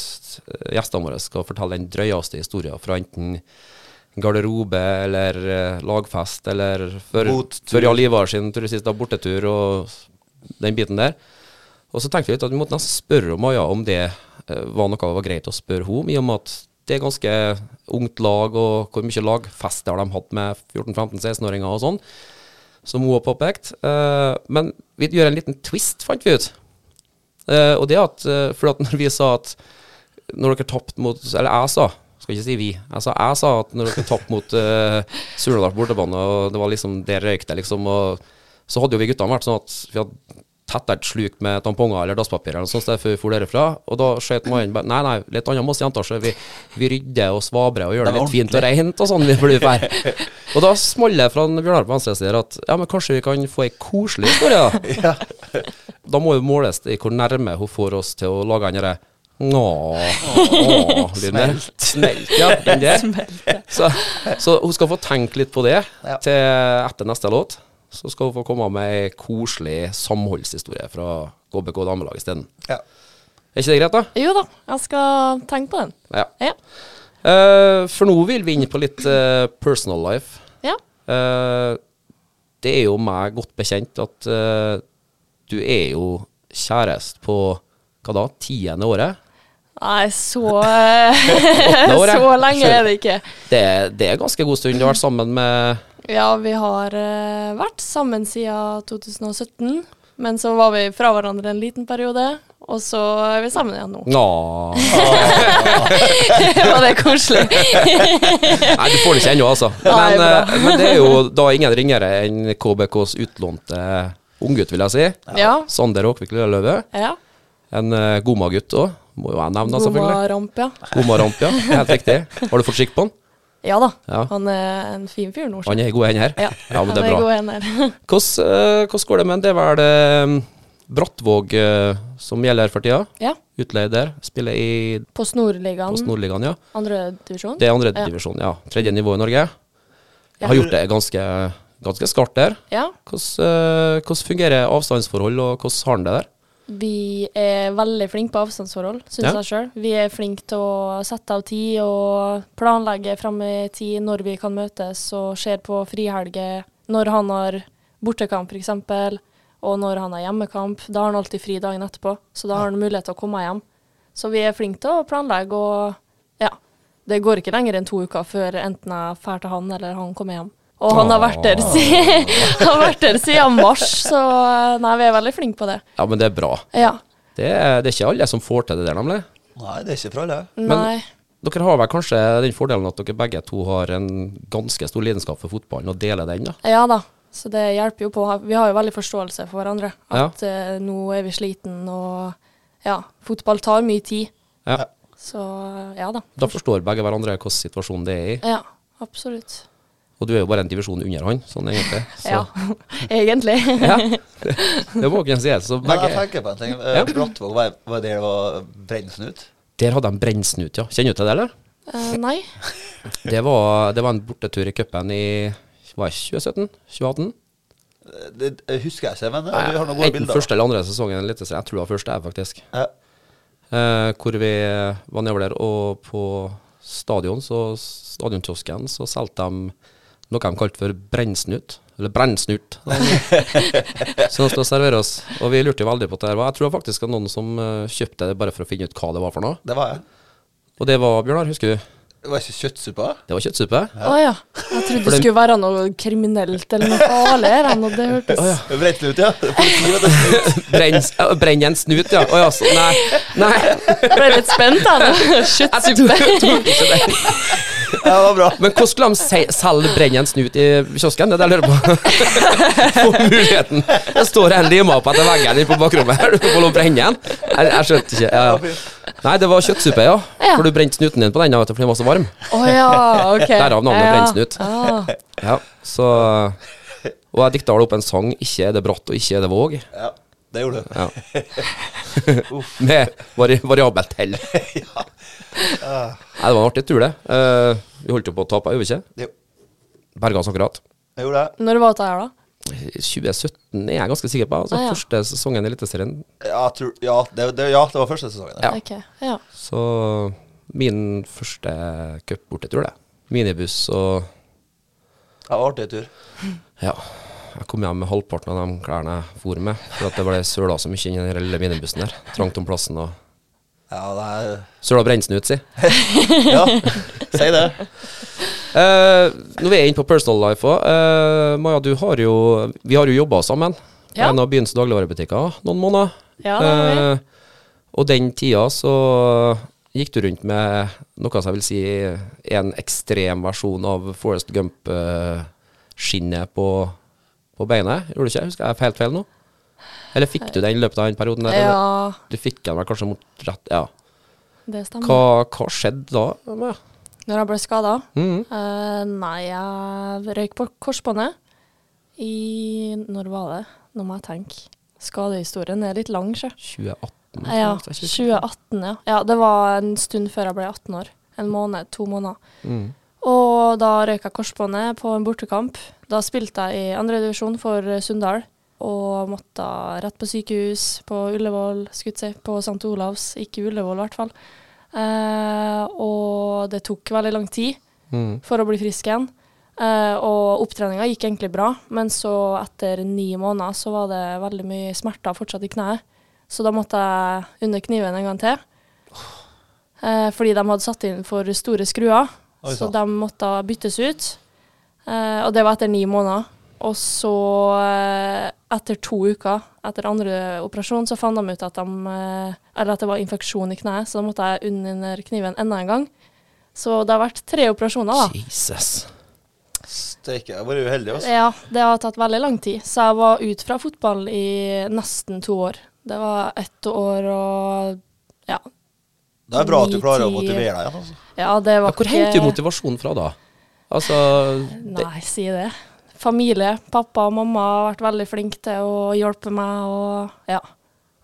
Speaker 4: gjestene våre skal fortelle den drøyeste historien fra enten garderobe eller lagfest eller før, før Jarl Ivar sin tur bortetur og den biten der. Og så tenkte vi litt at vi måtte nesten spørre Maja om det eh, var noe det var greit å spørre henne om, i og med at det er ganske ungt lag, og hvor mye lagfester har de hatt med 14-15-16-åringer og sånn, som hun har påpekt. Eh, men vi gjør en liten twist, fant vi ut. Eh, og det at, for at når vi sa at når dere tapte mot Eller jeg sa, skal ikke si vi. Jeg sa, jeg sa at når dere tapte mot uh, Surnadal bortebane, og det var liksom det røykte, liksom, og så hadde jo vi guttene vært sånn at vi hadde tetta et sluk med tamponger eller dasspapir eller noe sånt før vi for derfra. og da skjøt mannen bare Nei, nei, litt annet med oss jenter, så vi, vi rydder og svabrer og gjør det
Speaker 2: Det litt
Speaker 4: litt fint og rent og sånn. vi blir ferdig. Og da smalt det fra Bjørnar på venstre side at ja, men kanskje vi kan få ei koselig historie, da. Da må jo måles i hvor nærme hun får oss til å lage den derre Nå, Smelt. Smelt. Ja, den der. Så, så hun skal få tenke litt på det
Speaker 2: Ja.
Speaker 4: til etter neste låt. Så skal hun få komme med ei koselig samholdshistorie fra KBK damelag isteden.
Speaker 2: Ja.
Speaker 4: Er ikke det greit, da?
Speaker 5: Jo da, jeg skal tenke på den.
Speaker 4: Ja.
Speaker 5: Ja.
Speaker 4: Uh, for nå vil vi inn på litt uh, personal life.
Speaker 5: ja.
Speaker 4: Uh, det er jo meg godt bekjent at du er jo kjæreste på hva da, tiende året?
Speaker 5: Nei, så
Speaker 4: året.
Speaker 5: Så lenge er det ikke.
Speaker 4: Det, det er ganske god stund. Du har vært sammen med
Speaker 5: Ja, vi har uh, vært sammen siden 2017. Men så var vi fra hverandre en liten periode, og så er vi sammen igjen nå.
Speaker 4: Nå.
Speaker 5: Var det koselig?
Speaker 4: Nei, du får det ikke ennå, altså. Men,
Speaker 5: bra.
Speaker 4: eh, men det er jo da ingen ringere enn KBKs utlånte unggutt, vil jeg si.
Speaker 5: Ja.
Speaker 4: Sander Håkvik Lilleløve.
Speaker 5: ja.
Speaker 4: En uh, Goma-gutt òg, må jo jeg nevne, selvfølgelig.
Speaker 5: Goma-ramp, ja.
Speaker 4: Goma-ramp, ja. Helt riktig. Har du fått skikk på han?
Speaker 5: Ja da.
Speaker 4: Ja.
Speaker 5: Han er en fin fyr Norsk.
Speaker 4: Han er i gode hender?
Speaker 5: Ja,
Speaker 4: men det er bra.
Speaker 5: gode.
Speaker 4: Hvordan, eh, hvordan går det med? Det er vel eh, Brattvåg eh, som gjelder for tida?
Speaker 5: ja.
Speaker 4: Utleie der. Spiller i
Speaker 5: På Snorligaen,
Speaker 4: Post Snorligaen ja.
Speaker 5: andre divisjon.
Speaker 4: Det er andre
Speaker 5: Ja.
Speaker 4: ja. Tredje nivå i Norge.
Speaker 5: Ja.
Speaker 4: Har gjort det ganske, ganske skarpt der.
Speaker 5: Ja.
Speaker 4: Hvordan, hvordan fungerer avstandsforhold, og hvordan har han det der?
Speaker 5: Vi er veldig flinke på avstandsforhold, syns
Speaker 4: Ja.
Speaker 5: jeg sjøl. Vi er flinke til å sette av tid og planlegge fram i tid når vi kan møtes, og ser på frihelger når han har bortekamp f.eks., og når han har hjemmekamp. Da har han alltid fri dagen etterpå, så da har han mulighet til å komme hjem. Så vi er flinke til å planlegge, og ja. Det går ikke lenger enn to uker før enten jeg drar til han eller han kommer hjem. Og han har vært der, si har vært der siden mars, så nei, vi er veldig flinke på det.
Speaker 4: Ja, men det er bra.
Speaker 5: Ja.
Speaker 4: Det er, det er ikke alle som får til det der, nemlig.
Speaker 2: Nei, det er ikke fra alle.
Speaker 5: Nei.
Speaker 4: Dere har vel kanskje den fordelen at dere begge to har en ganske stor lidenskap for fotballen, og deler den, da?
Speaker 5: Ja da, så det hjelper jo på. Vi har jo veldig forståelse for hverandre.
Speaker 4: Ja.
Speaker 5: At eh, nå er vi sliten, og ja, fotball tar mye tid.
Speaker 4: Ja.
Speaker 5: Så ja da.
Speaker 4: Da forstår begge hverandre hvilken situasjon det er i.
Speaker 5: Ja, absolutt.
Speaker 4: Og du er jo bare en divisjon under han, sånn egentlig. Så,
Speaker 5: Ja, egentlig.
Speaker 4: ja. Det må kunne sies. Så
Speaker 2: Men jeg tenker på en ting.
Speaker 4: Ja.
Speaker 2: Eh, Brattvåg, var, var det det var Brennsnut?
Speaker 4: Der hadde de brennsnut, ja. Kjenner du til det, eller?
Speaker 5: Uh, nei.
Speaker 4: Det var, det var en bortetur i cupen i var det 2017? 2018?
Speaker 2: Eh, Det, det husker jeg ikke, men ja, vi har noen gode bilder.
Speaker 4: Enten første eller andre sesongen. Litt, jeg tror det var første, jeg, faktisk.
Speaker 2: Ja.
Speaker 4: Eh, hvor vi var nedover der, og på stadion, så stadionkiosken, så solgte de noe de kalte for brennsnut. Eller brennsnut. som skal servere oss. Og vi lurte jo veldig på det her var Jeg tror faktisk det var noen som eh, kjøpte det bare for å finne ut hva det var for noe.
Speaker 2: Det var jeg.
Speaker 4: Og det var, Bjørnar, husker du?
Speaker 2: Det var ikke kjøttsuppe?
Speaker 4: Det var kjøttsuppe.
Speaker 5: Å ja. Jeg trodde det skulle være noe kriminelt eller noe farlig. og det hørtes
Speaker 2: oh, ja. Politi snut.
Speaker 4: Ja, brenn en snut, ja. Å ja, så, nei. Nei.
Speaker 5: Ble litt spent nå. Kjøttsuppe.
Speaker 2: Ja, det var bra.
Speaker 4: Men hvordan skulle de se- selge brennende en snut i kiosken? Det er det jeg lurer på. Få muligheten. Det står en lima på etter veggen inne på bakrommet her. Du får lov å brenne den. Jeg, jeg skjønte ikke. Ja, ja. Nei, det var kjøttsuppe, ja.
Speaker 5: Ja.
Speaker 4: For du brente snuten din på den vet du, fordi den var så varm.
Speaker 5: Å ja, ok.
Speaker 4: Derav navnet
Speaker 5: Ja.
Speaker 4: brennsnut.
Speaker 5: Ah.
Speaker 4: Ja, så Og jeg dikta vel opp en sang 'Ikke er det bratt, og ikke er det våg'.
Speaker 2: Ja, det gjorde du.
Speaker 4: Ja. Med vari variabelt hell. Nei, det var en artig tur, det. Uh, vi holdt jo på å tape, gjorde vi ikke?
Speaker 2: Jo,
Speaker 4: Berga oss akkurat.
Speaker 2: jeg gjorde det.
Speaker 5: Når var dette her, da?
Speaker 4: 2017 er jeg ganske sikker på. Altså
Speaker 5: Ah, ja.
Speaker 4: Første sesongen i Eliteserien.
Speaker 2: Ja, ja, det, det, ja, det var første sesongen.
Speaker 4: Ja.
Speaker 5: Ok, ja.
Speaker 4: Så min første cupbortetur, det. Minibuss og
Speaker 2: Det var artig tur.
Speaker 4: Ja. Jeg kom hjem med halvparten av de klærne jeg for med, for at det ble søla så mye inn i den lille minibussen der. Trangt om plassen og
Speaker 2: Ja, det er
Speaker 4: Søla brennsnut, si.
Speaker 2: Ja, si det.
Speaker 4: Nå når vi er inne på personal life òg, Maja, du har jo Vi har jo jobba sammen.
Speaker 5: Ja.
Speaker 4: En av byens dagligvarebutikker noen måneder.
Speaker 5: Ja, det har vi.
Speaker 4: Uh, og den tida så gikk du rundt med noe som jeg vil si er en ekstrem versjon av Forest Gump-skinnet på, på beinet. Gjorde du ikke? Husker jeg helt feil nå? Eller fikk du den i løpet av den perioden? der?
Speaker 5: Ja,
Speaker 4: Du fikk den vel kanskje mot rett Ja.
Speaker 5: det stemmer.
Speaker 4: Hva, hva skjedde da? Med?
Speaker 5: Når jeg ble skada?
Speaker 4: Mhm.
Speaker 5: nei, jeg røyk på korsbåndet i Når var det? Nå må jeg tenke. Skadehistorien er litt lang, sjø.
Speaker 4: 2018?
Speaker 5: Ja,
Speaker 4: så jeg ikke-
Speaker 5: 2018, ja. ja. Det var en stund før jeg ble 18 år. En måned, to måneder.
Speaker 4: Mm.
Speaker 5: Og da røyk jeg korsbåndet på en bortekamp. Da spilte jeg i andredivisjon for eh, Sunndal. Og måtte rett på sykehus på Ullevål, skulle si. På St. Olavs. Ikke Ullevål, i hvert fall. Eh, og det tok veldig lang tid
Speaker 4: Mm.
Speaker 5: for å bli frisk igjen. Eh, og opptreninga gikk egentlig bra, men så etter ni måneder så var det veldig mye smerter fortsatt i kneet. Så da måtte jeg under kniven en gang til. Eh, fordi de hadde satt inn for store skruer,
Speaker 2: Oi,
Speaker 5: så de måtte byttes ut. Eh, og det var etter ni måneder. Og så, eh, etter to uker etter andre operasjon, så fant de ut at, de, eh, eller at det var infeksjon i kneet, så da måtte jeg under kniven enda en gang. Så det har vært tre operasjoner, da.
Speaker 4: Jesus.
Speaker 2: Steike, jeg var uheldig, altså.
Speaker 5: Ja, det har tatt veldig lang tid. Så jeg var ute fra fotball i nesten to år. Det var ett år og ja.
Speaker 2: Det er bra at du klarer å motivere deg altså.
Speaker 5: Ja, det
Speaker 4: Ja,
Speaker 5: hvor
Speaker 4: hvor henter du motivasjonen fra da? Altså det,
Speaker 5: Nei, si det. Familie. Pappa og mamma har vært veldig flinke til å hjelpe meg og ja.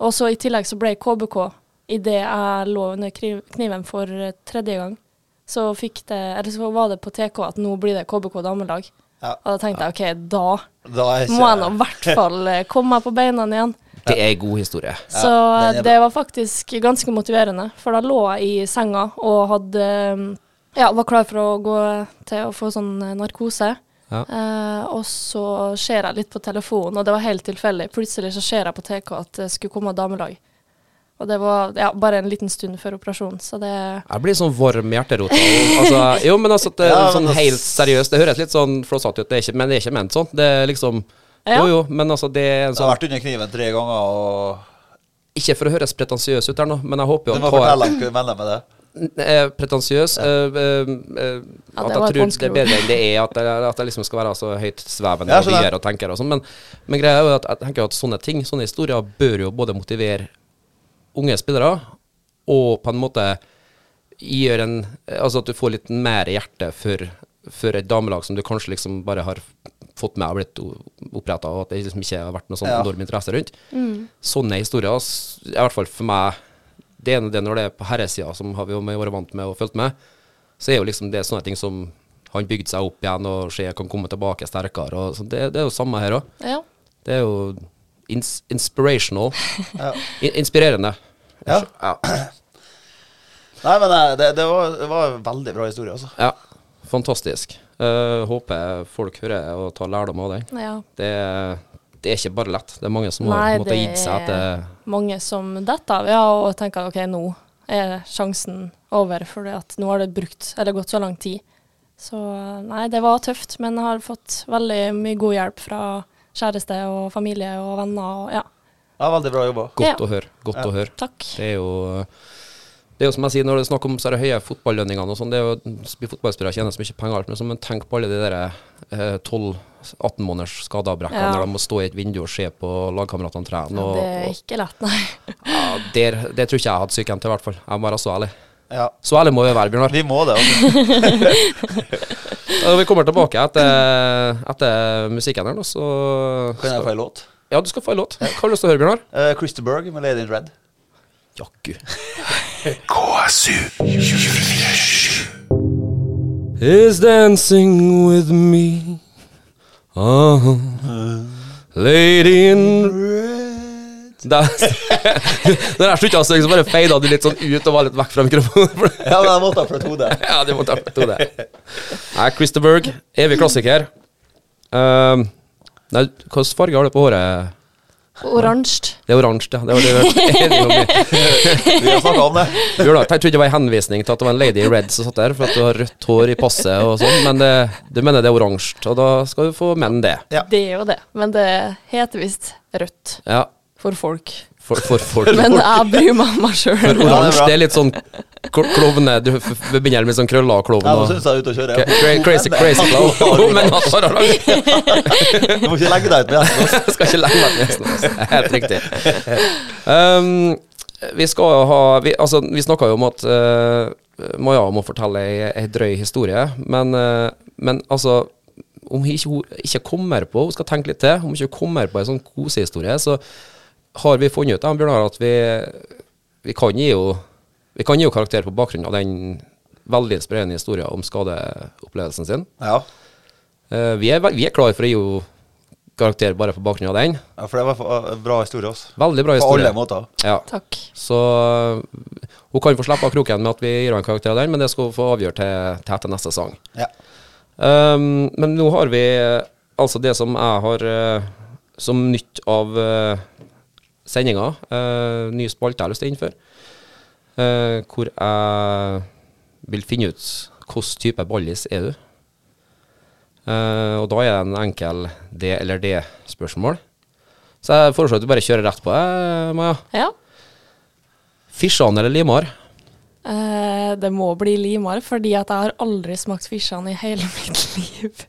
Speaker 5: Og så i tillegg så ble jeg KBK idet jeg lå under kniven for eh, tredje gang. Så fikk det Eller så var det på TK at nå blir det KBK damelag.
Speaker 2: Ja.
Speaker 5: Og da tenkte jeg OK, da
Speaker 2: Da ikke
Speaker 5: må jeg nå i hvert fall eh, komme meg på beina igjen.
Speaker 4: det er en god historie.
Speaker 5: Så
Speaker 2: er
Speaker 5: det var faktisk ganske motiverende, for da lå jeg i senga og hadde um, Ja, var klar for å gå til å få sånn eh, narkose.
Speaker 4: Ja.
Speaker 5: Eh, og så ser jeg litt på telefonen, og det var helt tilfeldig. Plutselig så ser jeg på TK at det skulle komme damelag. Og det var ja, bare en liten stund før operasjonen, så det
Speaker 4: Jeg blir sånn varm i hjerterota. Altså, jo, men altså, det,
Speaker 2: Ja,
Speaker 4: sånn helt seriøst, det høres litt sånn flåsete ut, det er ikke, men det er ikke ment sånn. Det er liksom
Speaker 5: Ja.
Speaker 4: Jo, jo, men altså, det er en
Speaker 2: Jeg har
Speaker 4: sånn
Speaker 2: vært under kniven tre ganger, og
Speaker 4: Ikke for å høres pretensiøs ut her nå, men jeg håper jo
Speaker 2: du må fortelle hvem med det.
Speaker 4: Er pretensiøs. Ja. eh, eh,
Speaker 5: Ja,
Speaker 4: at
Speaker 5: det
Speaker 4: jeg tror det er bedre enn det er, at jeg, at jeg liksom skal være så høytsvevende
Speaker 2: Ja,
Speaker 4: og
Speaker 2: skjønner.
Speaker 4: og tenker og sånn. Men, men greia er jo at jeg tenker at sånne ting, sånne historier, bør jo både motivere unge spillere og på en måte gjøre en Altså at du får litt mer hjerte for, for et damelag som du kanskje liksom bare har fått med og blitt oppretta, og at det liksom ikke har vært noe sånn
Speaker 2: Ja.
Speaker 4: enorm interesse rundt. Sånne historier, er i hvert fall for meg det ene det når det er på herresida, som har vi jo vært vant med og fulgt med, så er jo liksom det sånne ting som han bygde seg opp igjen og ser kan komme tilbake sterkere. Og så det, det er jo samme her òg.
Speaker 5: Ja.
Speaker 4: Det er jo ins inspirational.
Speaker 2: Ja.
Speaker 4: I, inspirerende.
Speaker 2: Ja.
Speaker 4: ja.
Speaker 2: Nei, men eh, det, det, var, det var en veldig bra historie, altså.
Speaker 4: Ja. fantastisk. Uh, håper folk hører og tar lærdom av den.
Speaker 5: Ja.
Speaker 4: Det, er- det er ikke bare lett. Det er mange som har
Speaker 5: Nei,
Speaker 4: måttet
Speaker 5: det
Speaker 4: gitt seg
Speaker 5: er
Speaker 4: etter
Speaker 5: mange som detter av, ja, og tenker OK, nå er sjansen over, for at nå har det brukt, eller gått så lang tid. Så nei, det var tøft, men jeg har fått veldig mye god hjelp fra kjæreste og familie og venner og ja.
Speaker 2: Ja, veldig bra jobba.
Speaker 4: Godt
Speaker 5: Ja.
Speaker 4: å høre. Godt
Speaker 2: Ja.
Speaker 4: å høre.
Speaker 5: Takk.
Speaker 4: Det er jo det er jo som jeg sier, når det er snakk om så er det høye fotballønningene og sånn, det er jo fotballspillere tjener så mye penger, alt, men, så, men tenk på alle de der eh, 12-18 måneders skadeavbrekkene
Speaker 5: Ja.
Speaker 4: når de må stå i et vindu og se på lagkameratene trene.
Speaker 5: Ja, det er ikke lett, nei.
Speaker 4: ja, der, det tror ikke jeg hadde psyken til, i hvert fall. Jeg må være så ærlig.
Speaker 2: Ja,
Speaker 4: Så ærlig må vi være, Bjørnar.
Speaker 2: vi må det. Altså.
Speaker 4: Vi kommer tilbake etter, etter musikken her, nå, så
Speaker 2: Kan jeg få ei låt?
Speaker 4: Ja, du skal få ei låt. Hva har du lyst til å høre, Bjørnar?
Speaker 2: Uh, Christer Berg med Lady in Red.
Speaker 4: Jakku.
Speaker 3: KSU 247.
Speaker 4: is dancing with me. Uh-huh. Lady in Der Når jeg slutta å synge, så bare feida du litt sånn ut og var litt vekk fra mikrofonen.
Speaker 2: Ja, men jeg måtte ha prøvd hodet.
Speaker 4: ja, du måtte ha to hodet. Nei, Christer Berg, evig klassiker. Um, nei, hvilken farge har du på håret?
Speaker 5: Oransje.
Speaker 4: Det er oransje, ja. Det var det vi var enige om.
Speaker 2: Vi har snakka om det.
Speaker 4: Jeg trodde det var en henvisning til at det var en lady in red som satt der, for at du har rødt hår i passet og sånn, men det, du mener det er oransje, og da skal du få menn det.
Speaker 2: Ja.
Speaker 5: Det er jo det, men det heter visst rødt
Speaker 4: Ja,
Speaker 5: for folk.
Speaker 4: For, for folk.
Speaker 5: Men jeg bryr meg om meg
Speaker 4: For
Speaker 5: sjøl.
Speaker 2: det er
Speaker 4: oransje, det er litt sånn klovne Du begynner med sånn krøller og klovn
Speaker 2: Ja, nå
Speaker 4: og
Speaker 2: syns jeg er ute å kjøre.
Speaker 4: Cra- Crazy, crazy clown. Men han har.
Speaker 2: Du må ikke legge deg ut med gjesten.
Speaker 4: Skal ikke legge meg til gjesten. altså. Helt riktig. Um, vi skal ha Vi, altså, vi snakka jo om at uh, Maja må fortelle ei, ei drøy historie, men, uh, men altså om hun ikke, hun ikke kommer på Hun skal tenke litt til. Om hun ikke kommer på en sånn kosehistorie, så har vi funnet ut, Bjørnar, at vi, vi kan gi jo Vi kan gi jo karakter på bakgrunn av den veldig inspirerende historien om skadeopplevelsen sin.
Speaker 2: Ja.
Speaker 4: Eh, vi, er, vi er klar for å gi henne karakter bare på bakgrunn av den.
Speaker 2: ja, for det var en bra historie. Også.
Speaker 4: Veldig bra historie.
Speaker 2: På alle måter.
Speaker 4: Ja.
Speaker 5: Takk.
Speaker 4: Så hun kan få slippe av kroken med at vi gir henne en karakter av den, men det skal hun få avgjøre til, til etter neste sang.
Speaker 2: Ja.
Speaker 4: Um, men nå har vi øh, altså det som jeg har som nytt av uh, sendinga, Uh, ny spalte jeg har lyst til å innføre, Uh, hvor jeg vil finne ut hvilken type ballis er du. Uh, og da er det en enkel det eller det-spørsmål. Så jeg foreslår at du bare kjører rett på, eh, Maja.
Speaker 5: Ja.
Speaker 4: Fisjan eller limar?
Speaker 5: Uh, det må bli limar, fordi at jeg har aldri smakt fisjan i hele mitt liv.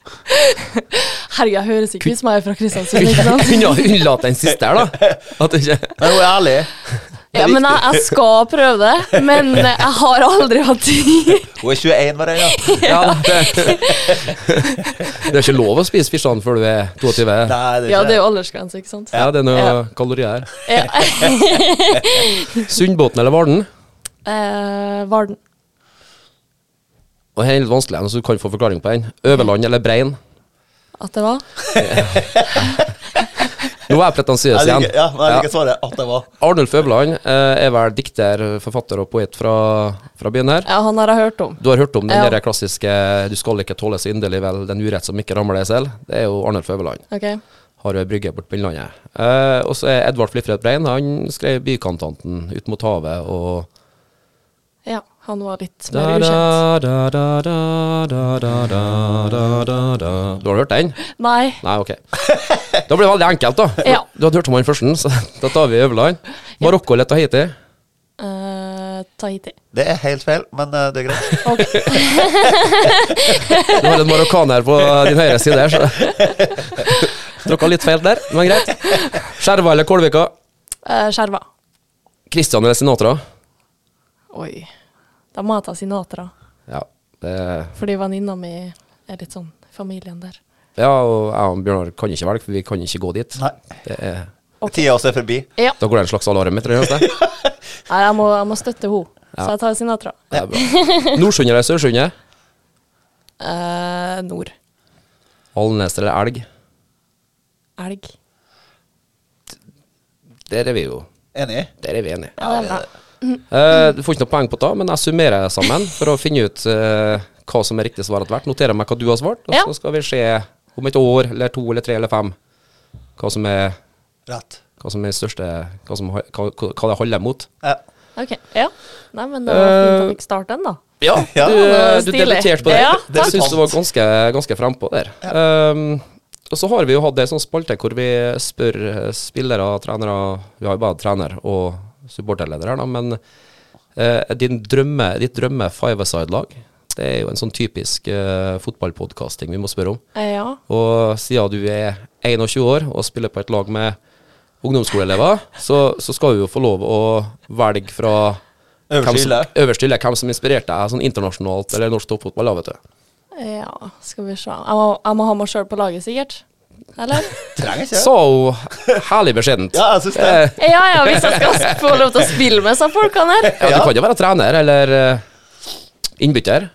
Speaker 5: Herregud, jeg høres ikke ut som jeg er fra Kristiansund. ikke sant?
Speaker 4: Kunne ha unnlatt den siste her, da. At ikke
Speaker 2: Men hun er ærlig.
Speaker 5: Ja, men jeg, jeg skal prøve det, men jeg har aldri hatt tid.
Speaker 2: Hun er 21 var det, ja.
Speaker 4: ja, det, det er ikke lov å spise fisjan før du er 22.
Speaker 2: Nei, det er
Speaker 5: Ja, det er jo aldersgrense, ikke sant?
Speaker 4: Ja, det er noe
Speaker 5: Ja.
Speaker 4: kalorier.
Speaker 5: Ja.
Speaker 4: Sundbåten eller Varden?
Speaker 5: Eh, Varden.
Speaker 4: Og her er litt vanskelig, så du kan få forklaring på den. Øverland eller Brein?
Speaker 5: At det var?
Speaker 4: Nå er jeg pretensiøs igjen.
Speaker 2: ja, men jeg liker svaret at det var.
Speaker 4: Arnulf Øverland eh, er vel dikter, forfatter og poet fra, fra byen her.
Speaker 5: Ja, han har jeg hørt om.
Speaker 4: Du har hørt om den
Speaker 5: Ja.
Speaker 4: der klassiske 'du skal ikke tåle så inderlig vel den urett som ikke rammer deg selv'? Det er jo Arnulf Øverland.
Speaker 5: Ok.
Speaker 4: Har jo ei brygge borte på Innlandet. Eh, og så er Edvard Flifred Brein. Han skrev 'Bykantanten' ut mot havet og
Speaker 5: ja, han var litt mer ukjent.
Speaker 4: Du har hørt den?
Speaker 5: Nei.
Speaker 4: Nei, ok. Da blir det veldig enkelt, da.
Speaker 5: Ja.
Speaker 4: Du hadde hørt om han først, så da tar vi Øverland. Marokko eller Tahiti?
Speaker 5: Uh, Tahiti.
Speaker 2: Det er helt feil, men eh, det er greit.
Speaker 5: Okay.
Speaker 4: du har en marokkaner på din høyre side her, så Tråkka litt feil der, men greit. Skjerva eller Kolvika?
Speaker 5: Uh, Skjerva.
Speaker 4: Christian eller Sinatra?
Speaker 5: Oi. Da må jeg ta Sinatra.
Speaker 4: Ja, det,
Speaker 5: Fordi venninna mi er litt sånn familien der.
Speaker 4: ja og jeg og Bjørnar kan ikke velge, for vi kan ikke gå dit.
Speaker 2: Nei.
Speaker 4: Det er,
Speaker 5: Okay.
Speaker 2: Tida også er forbi.
Speaker 5: Ja.
Speaker 4: da går det en slags alarm etter det.
Speaker 5: Nei, jeg må, jeg må støtte henne.
Speaker 4: Ja.
Speaker 5: Så jeg tar Sinatra.
Speaker 4: Ja, Nordsundet. Eller Sørsundet?
Speaker 5: Eh, nord.
Speaker 4: Alnes eller elg?
Speaker 5: Elg.
Speaker 4: Der er vi jo
Speaker 2: Enig?
Speaker 4: Der er vi enige.
Speaker 5: Ja, det er bra.
Speaker 4: Eh, du får ikke noe poeng på det, men jeg summerer sammen for å finne ut uh, hva som er riktig svar etter hvert. Noterer meg hva du har svart, og
Speaker 5: Ja.
Speaker 4: så skal vi se om et år, eller to, eller tre, eller fem, hva som er
Speaker 2: Rett.
Speaker 4: hva som er største Hva, som, hva, hva det holder mot.
Speaker 2: Ja.
Speaker 5: OK. Ja. Nei, men det var fint
Speaker 4: Eh,
Speaker 5: at jeg startet den, da.
Speaker 4: Ja,
Speaker 2: Ja,
Speaker 4: du, du debuterte på det.
Speaker 5: Ja,
Speaker 4: det syns du var ganske, ganske frempå der. Um, og så har vi jo hatt ei sånn spalte hvor vi spør spillere spillere, trenere Vi har jo bare trener og supporterleder her, da, men eh, din drømme, ditt drømme five-a-side-lag, det er jo en sånn typisk uh, fotballpodkasting vi må spørre om.
Speaker 5: Eh, Ja.
Speaker 4: Og siden du er 21 år og spiller på et lag med ungdomsskoleelever, så, så skal du jo få lov å velge fra
Speaker 2: Øverste hylle.
Speaker 4: hvem som inspirerte deg sånn internasjonalt eller norsk toppfotball. vet du.
Speaker 5: ja, skal vi se. Jeg må, jeg må ha meg sjøl på laget, sikkert. Eller?
Speaker 2: Trenger ikke.
Speaker 4: Så herlig beskjedent.
Speaker 2: Ja, jeg synes det.
Speaker 4: Eh,
Speaker 5: Ja ja, hvis jeg skal få lov til å spille med disse folkene her.
Speaker 4: ja, du kan jo være trener eller eh, innbytter.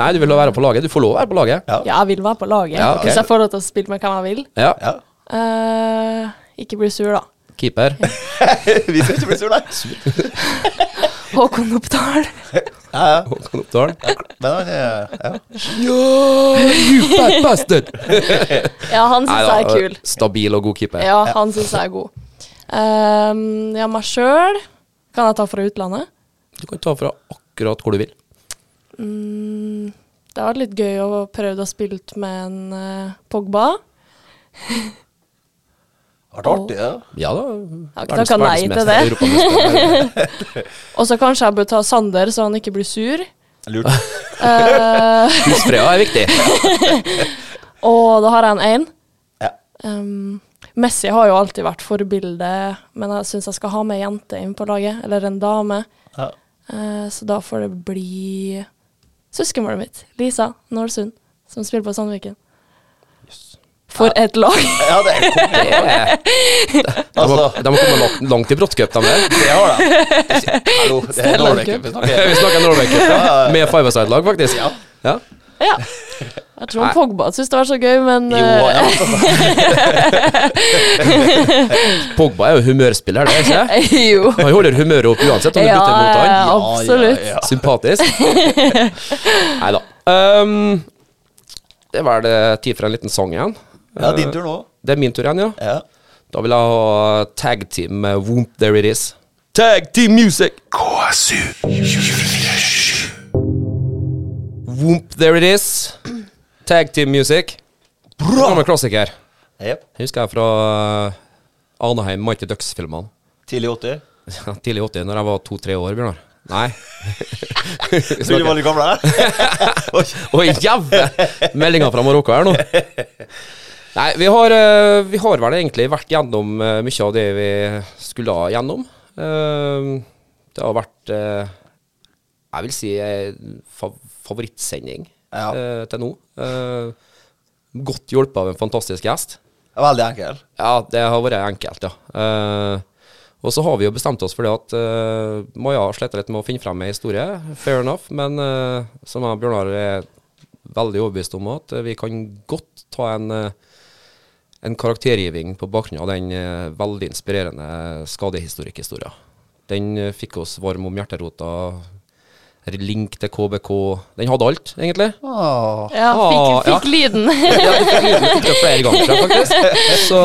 Speaker 4: Nei, du vil jo være på laget. Du får lov å være på laget.
Speaker 2: Ja.
Speaker 5: Ja, jeg vil være på laget.
Speaker 4: Ja, okay.
Speaker 5: Hvis jeg får lov til å spille med hvem jeg vil.
Speaker 4: Ja.
Speaker 2: Ja.
Speaker 5: Eh, ikke bli sur, da.
Speaker 4: Keeper.
Speaker 2: Vi skal ikke bli sur, nei.
Speaker 5: Håkon Oppdal.
Speaker 2: Ja, ja.
Speaker 4: Håkon Oppdal.
Speaker 2: Men han er ja.
Speaker 4: You fat bastard!
Speaker 5: Ja, han syns jeg er kul.
Speaker 4: Stabil og god keeper.
Speaker 5: Ja, han syns jeg er god. Um, ja, meg sjøl kan jeg ta fra utlandet.
Speaker 4: Du kan ta fra akkurat hvor du vil.
Speaker 5: Mm, det har vært litt gøy å prøve å spille med en uh, Pogba.
Speaker 2: Vært artig, ja.
Speaker 4: Ja da.
Speaker 5: har ikke takket nei til det. Og så kanskje jeg bør ta Sander, så han ikke blir sur.
Speaker 2: Lurt.
Speaker 5: Eh,
Speaker 4: Husfreda er viktig.
Speaker 5: og da har jeg en én.
Speaker 2: Ja.
Speaker 5: Um, Messi har jo alltid vært forbilde, men jeg syns jeg skal ha med ei jente inn på laget, eller en dame.
Speaker 2: Ja.
Speaker 5: Uh, så da får det bli søskenbarnet mitt, Lisa Nålsund, som spiller på Sandviken. For et lag!
Speaker 2: ja, det er konge. Altså,
Speaker 4: har, de har kommet langt, langt i Brottcup, de der.
Speaker 2: det har de. Hallo, det er Norway
Speaker 5: Cup.
Speaker 2: Vi snakker.
Speaker 4: Vi snakker Norway Cup, ja.
Speaker 2: ja, ja.
Speaker 4: Med five-a-side-lag, faktisk.
Speaker 2: Ja.
Speaker 4: Ja.
Speaker 5: Ja. Jeg tror
Speaker 4: Nei.
Speaker 5: Pogba syntes det var så gøy, men
Speaker 2: Jo,
Speaker 5: eh,
Speaker 2: ja.
Speaker 4: Pogba er jo humørspiller, det ikke det?
Speaker 5: jo.
Speaker 4: Han holder humøret opp uansett om du
Speaker 5: Ja,
Speaker 4: bytter mot han.
Speaker 5: ja, absolutt.
Speaker 2: Ja, ja,
Speaker 4: Sympatisk. Nei da. Um, det er vel eh, tid for en liten sang igjen.
Speaker 2: Ja. din tur nå.
Speaker 4: Det er min tur igjen, ja.
Speaker 2: Ja.
Speaker 4: Da vil jeg ha tag team med Womp There It Is. Tag team music!
Speaker 3: KSU 247.
Speaker 4: Womp There It Is. Tag team music. Gammel klassiker. Yep. Husker jeg fra uh, Anaheim Mighty Ducks-filmene.
Speaker 2: Tidlig 80.
Speaker 4: Ja, Tidlig 80, når jeg var to-tre år, Bjørnar. Nei.
Speaker 2: Tror du var litt gammel her?
Speaker 4: Å, jævle meldinger fra Marokko her nå. Nei, vi har, eh, vi har vel egentlig vært gjennom eh, mye av det vi skulle ha gjennom. Eh, Det har vært, jeg vil si, favorittsending
Speaker 2: Ja.
Speaker 4: til nå. Godt hjulpet av en fantastisk gjest.
Speaker 2: Veldig enkel.
Speaker 4: Ja, det har vært enkelt, ja. Og så har vi jo bestemt oss for det at uh, Maja har slitt litt med å finne frem en historie. Fair enough. Men som jeg og Bjørnar er veldig overbevist om at vi kan godt ta en, en karaktergiving på bakgrunn av den eh, veldig inspirerende skadehistorikkhistorien. Den eh, fikk oss varm om hjerterota. Link til KBK. Den hadde alt, egentlig.
Speaker 2: Åh.
Speaker 5: Ja,
Speaker 4: fikk,
Speaker 5: fikk,
Speaker 4: ja.
Speaker 5: lyden.
Speaker 4: Ja, fikk lyden fikk det flere ganger, faktisk. Så,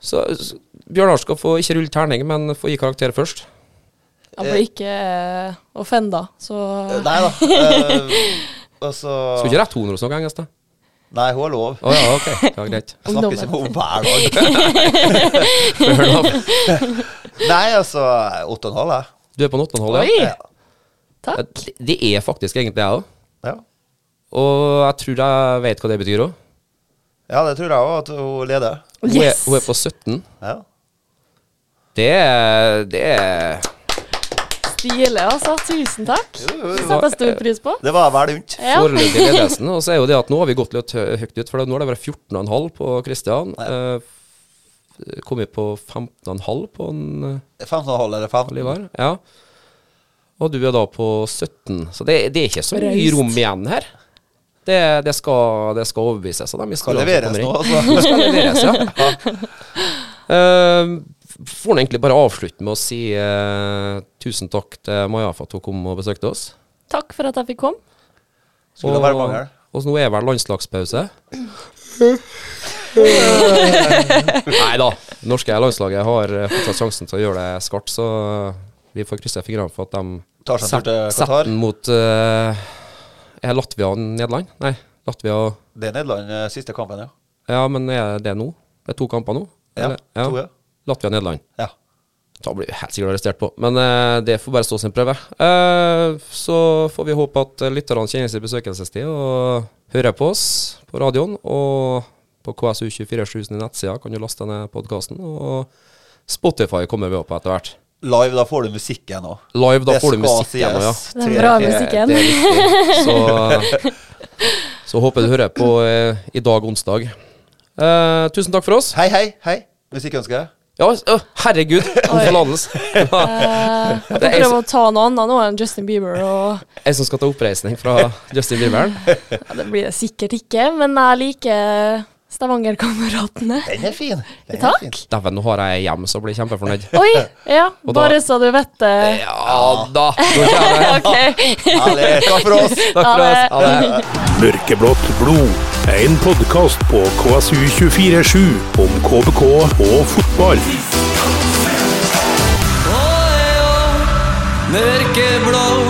Speaker 4: så, så Bjørnar skal få ikke rulle terning, men få gi karakter først.
Speaker 5: Jeg ble ikke offenda, så
Speaker 2: Nei da. Uh, altså
Speaker 4: Skulle ikke rette henne når du snakker engelsk, da?
Speaker 2: Nei, hun har lov.
Speaker 4: Å ja, ok. det var greit.
Speaker 2: Jeg snakker ikke med henne hver dag.
Speaker 4: Nei, altså åtte
Speaker 2: Nei, altså 8,5, jeg.
Speaker 4: Du er på 8,5, ja?
Speaker 5: Oi!
Speaker 2: Ja.
Speaker 5: Takk.
Speaker 4: Det- er faktisk egentlig jeg òg.
Speaker 2: Ja.
Speaker 4: Og jeg tror jeg vet hva det betyr òg.
Speaker 2: ja, det tror jeg òg, at hun leder.
Speaker 4: Hun, er- hun er på 17.
Speaker 2: Ja.
Speaker 4: Det er, det er
Speaker 5: Stilig, altså. Tusen takk. Det setter jeg stor pris på.
Speaker 2: Det var vel unnt.
Speaker 5: Ja.
Speaker 4: foreløpig ledelsen. Og så er jo det at nå har vi gått litt høyt ut, for nå har det vært 14,5 på Kristian.
Speaker 2: Ja.
Speaker 4: Eh, Kommet på 15,5 på en eh,
Speaker 2: 15,5 eller 15.
Speaker 4: Olivar. Ja. Og du er da på 17, så det, det er ikke så mye rom igjen her. Det, det, skal, det skal overbevises av dem
Speaker 2: Skal
Speaker 4: skal
Speaker 2: leveres nå, altså.
Speaker 4: Det skal leveres, ja. Eh, får nå egentlig bare avslutte med å si eh, tusen takk til Maja for at hun kom og besøkte oss.
Speaker 5: Takk for at jeg fikk komme.
Speaker 2: Skulle det være mange her.
Speaker 4: og nå er vel landslagspause. Nei da. Det norske landslaget har eh, fortsatt sjansen til å gjøre det skarpt, så vi får krysse fingrene for at de
Speaker 2: Tar seg
Speaker 4: setter den mot uh, Er Latvia Nederland? Nei, Latvia
Speaker 2: Det er Nederland eh, siste kampen, ja.
Speaker 4: Ja, men er det nå? Det er to kamper nå?
Speaker 2: Ja,
Speaker 4: Eller?
Speaker 2: to, ja.
Speaker 4: Latvia og Nederland.
Speaker 2: ja.
Speaker 4: Da blir vi helt sikkert arrestert på. Men eh, det får bare stå sin prøve. Eh, så får vi håpe at eh, lytterne kjenner sin besøkelsestid og hører på oss på radioen. Og på KSU247 sine nettsider kan du laste ned podkasten. Og Spotify kommer vi opp på etter hvert.
Speaker 2: Live, da får du musikken òg.
Speaker 4: Live, da
Speaker 2: Det
Speaker 4: får du musikken òg, ja.
Speaker 5: Den bra musikken.
Speaker 4: Så, så håper du hører på eh, i dag, onsdag. Eh, tusen takk for oss.
Speaker 2: Hei, hei, hei. Musikkønske?
Speaker 4: Ja, å, herregud, forlatelse.
Speaker 5: Eh, jeg
Speaker 4: Det
Speaker 5: får
Speaker 4: er
Speaker 5: å ta noe annet nå enn Justin Bieber. Og
Speaker 4: Jeg som skal ta oppreisning fra Justin Bieber.
Speaker 5: ja, det blir det sikkert ikke, men jeg liker Stavanger-kameratene.
Speaker 2: Den er fin. Den er
Speaker 5: Takk.
Speaker 2: fin.
Speaker 4: Dæven, nå har jeg hjem, så blir jeg kjempefornøyd.
Speaker 5: Oi! Ja,
Speaker 4: Og da-
Speaker 5: bare så du vet det.
Speaker 4: Ja da! Nå kommer jeg.
Speaker 5: OK.
Speaker 2: Herlig. Takk for oss.
Speaker 4: Takk for oss. Ha det.
Speaker 3: Mørkeblått blod. En podkast på KSU247 om KBK og fotball.
Speaker 7: Mørkeblå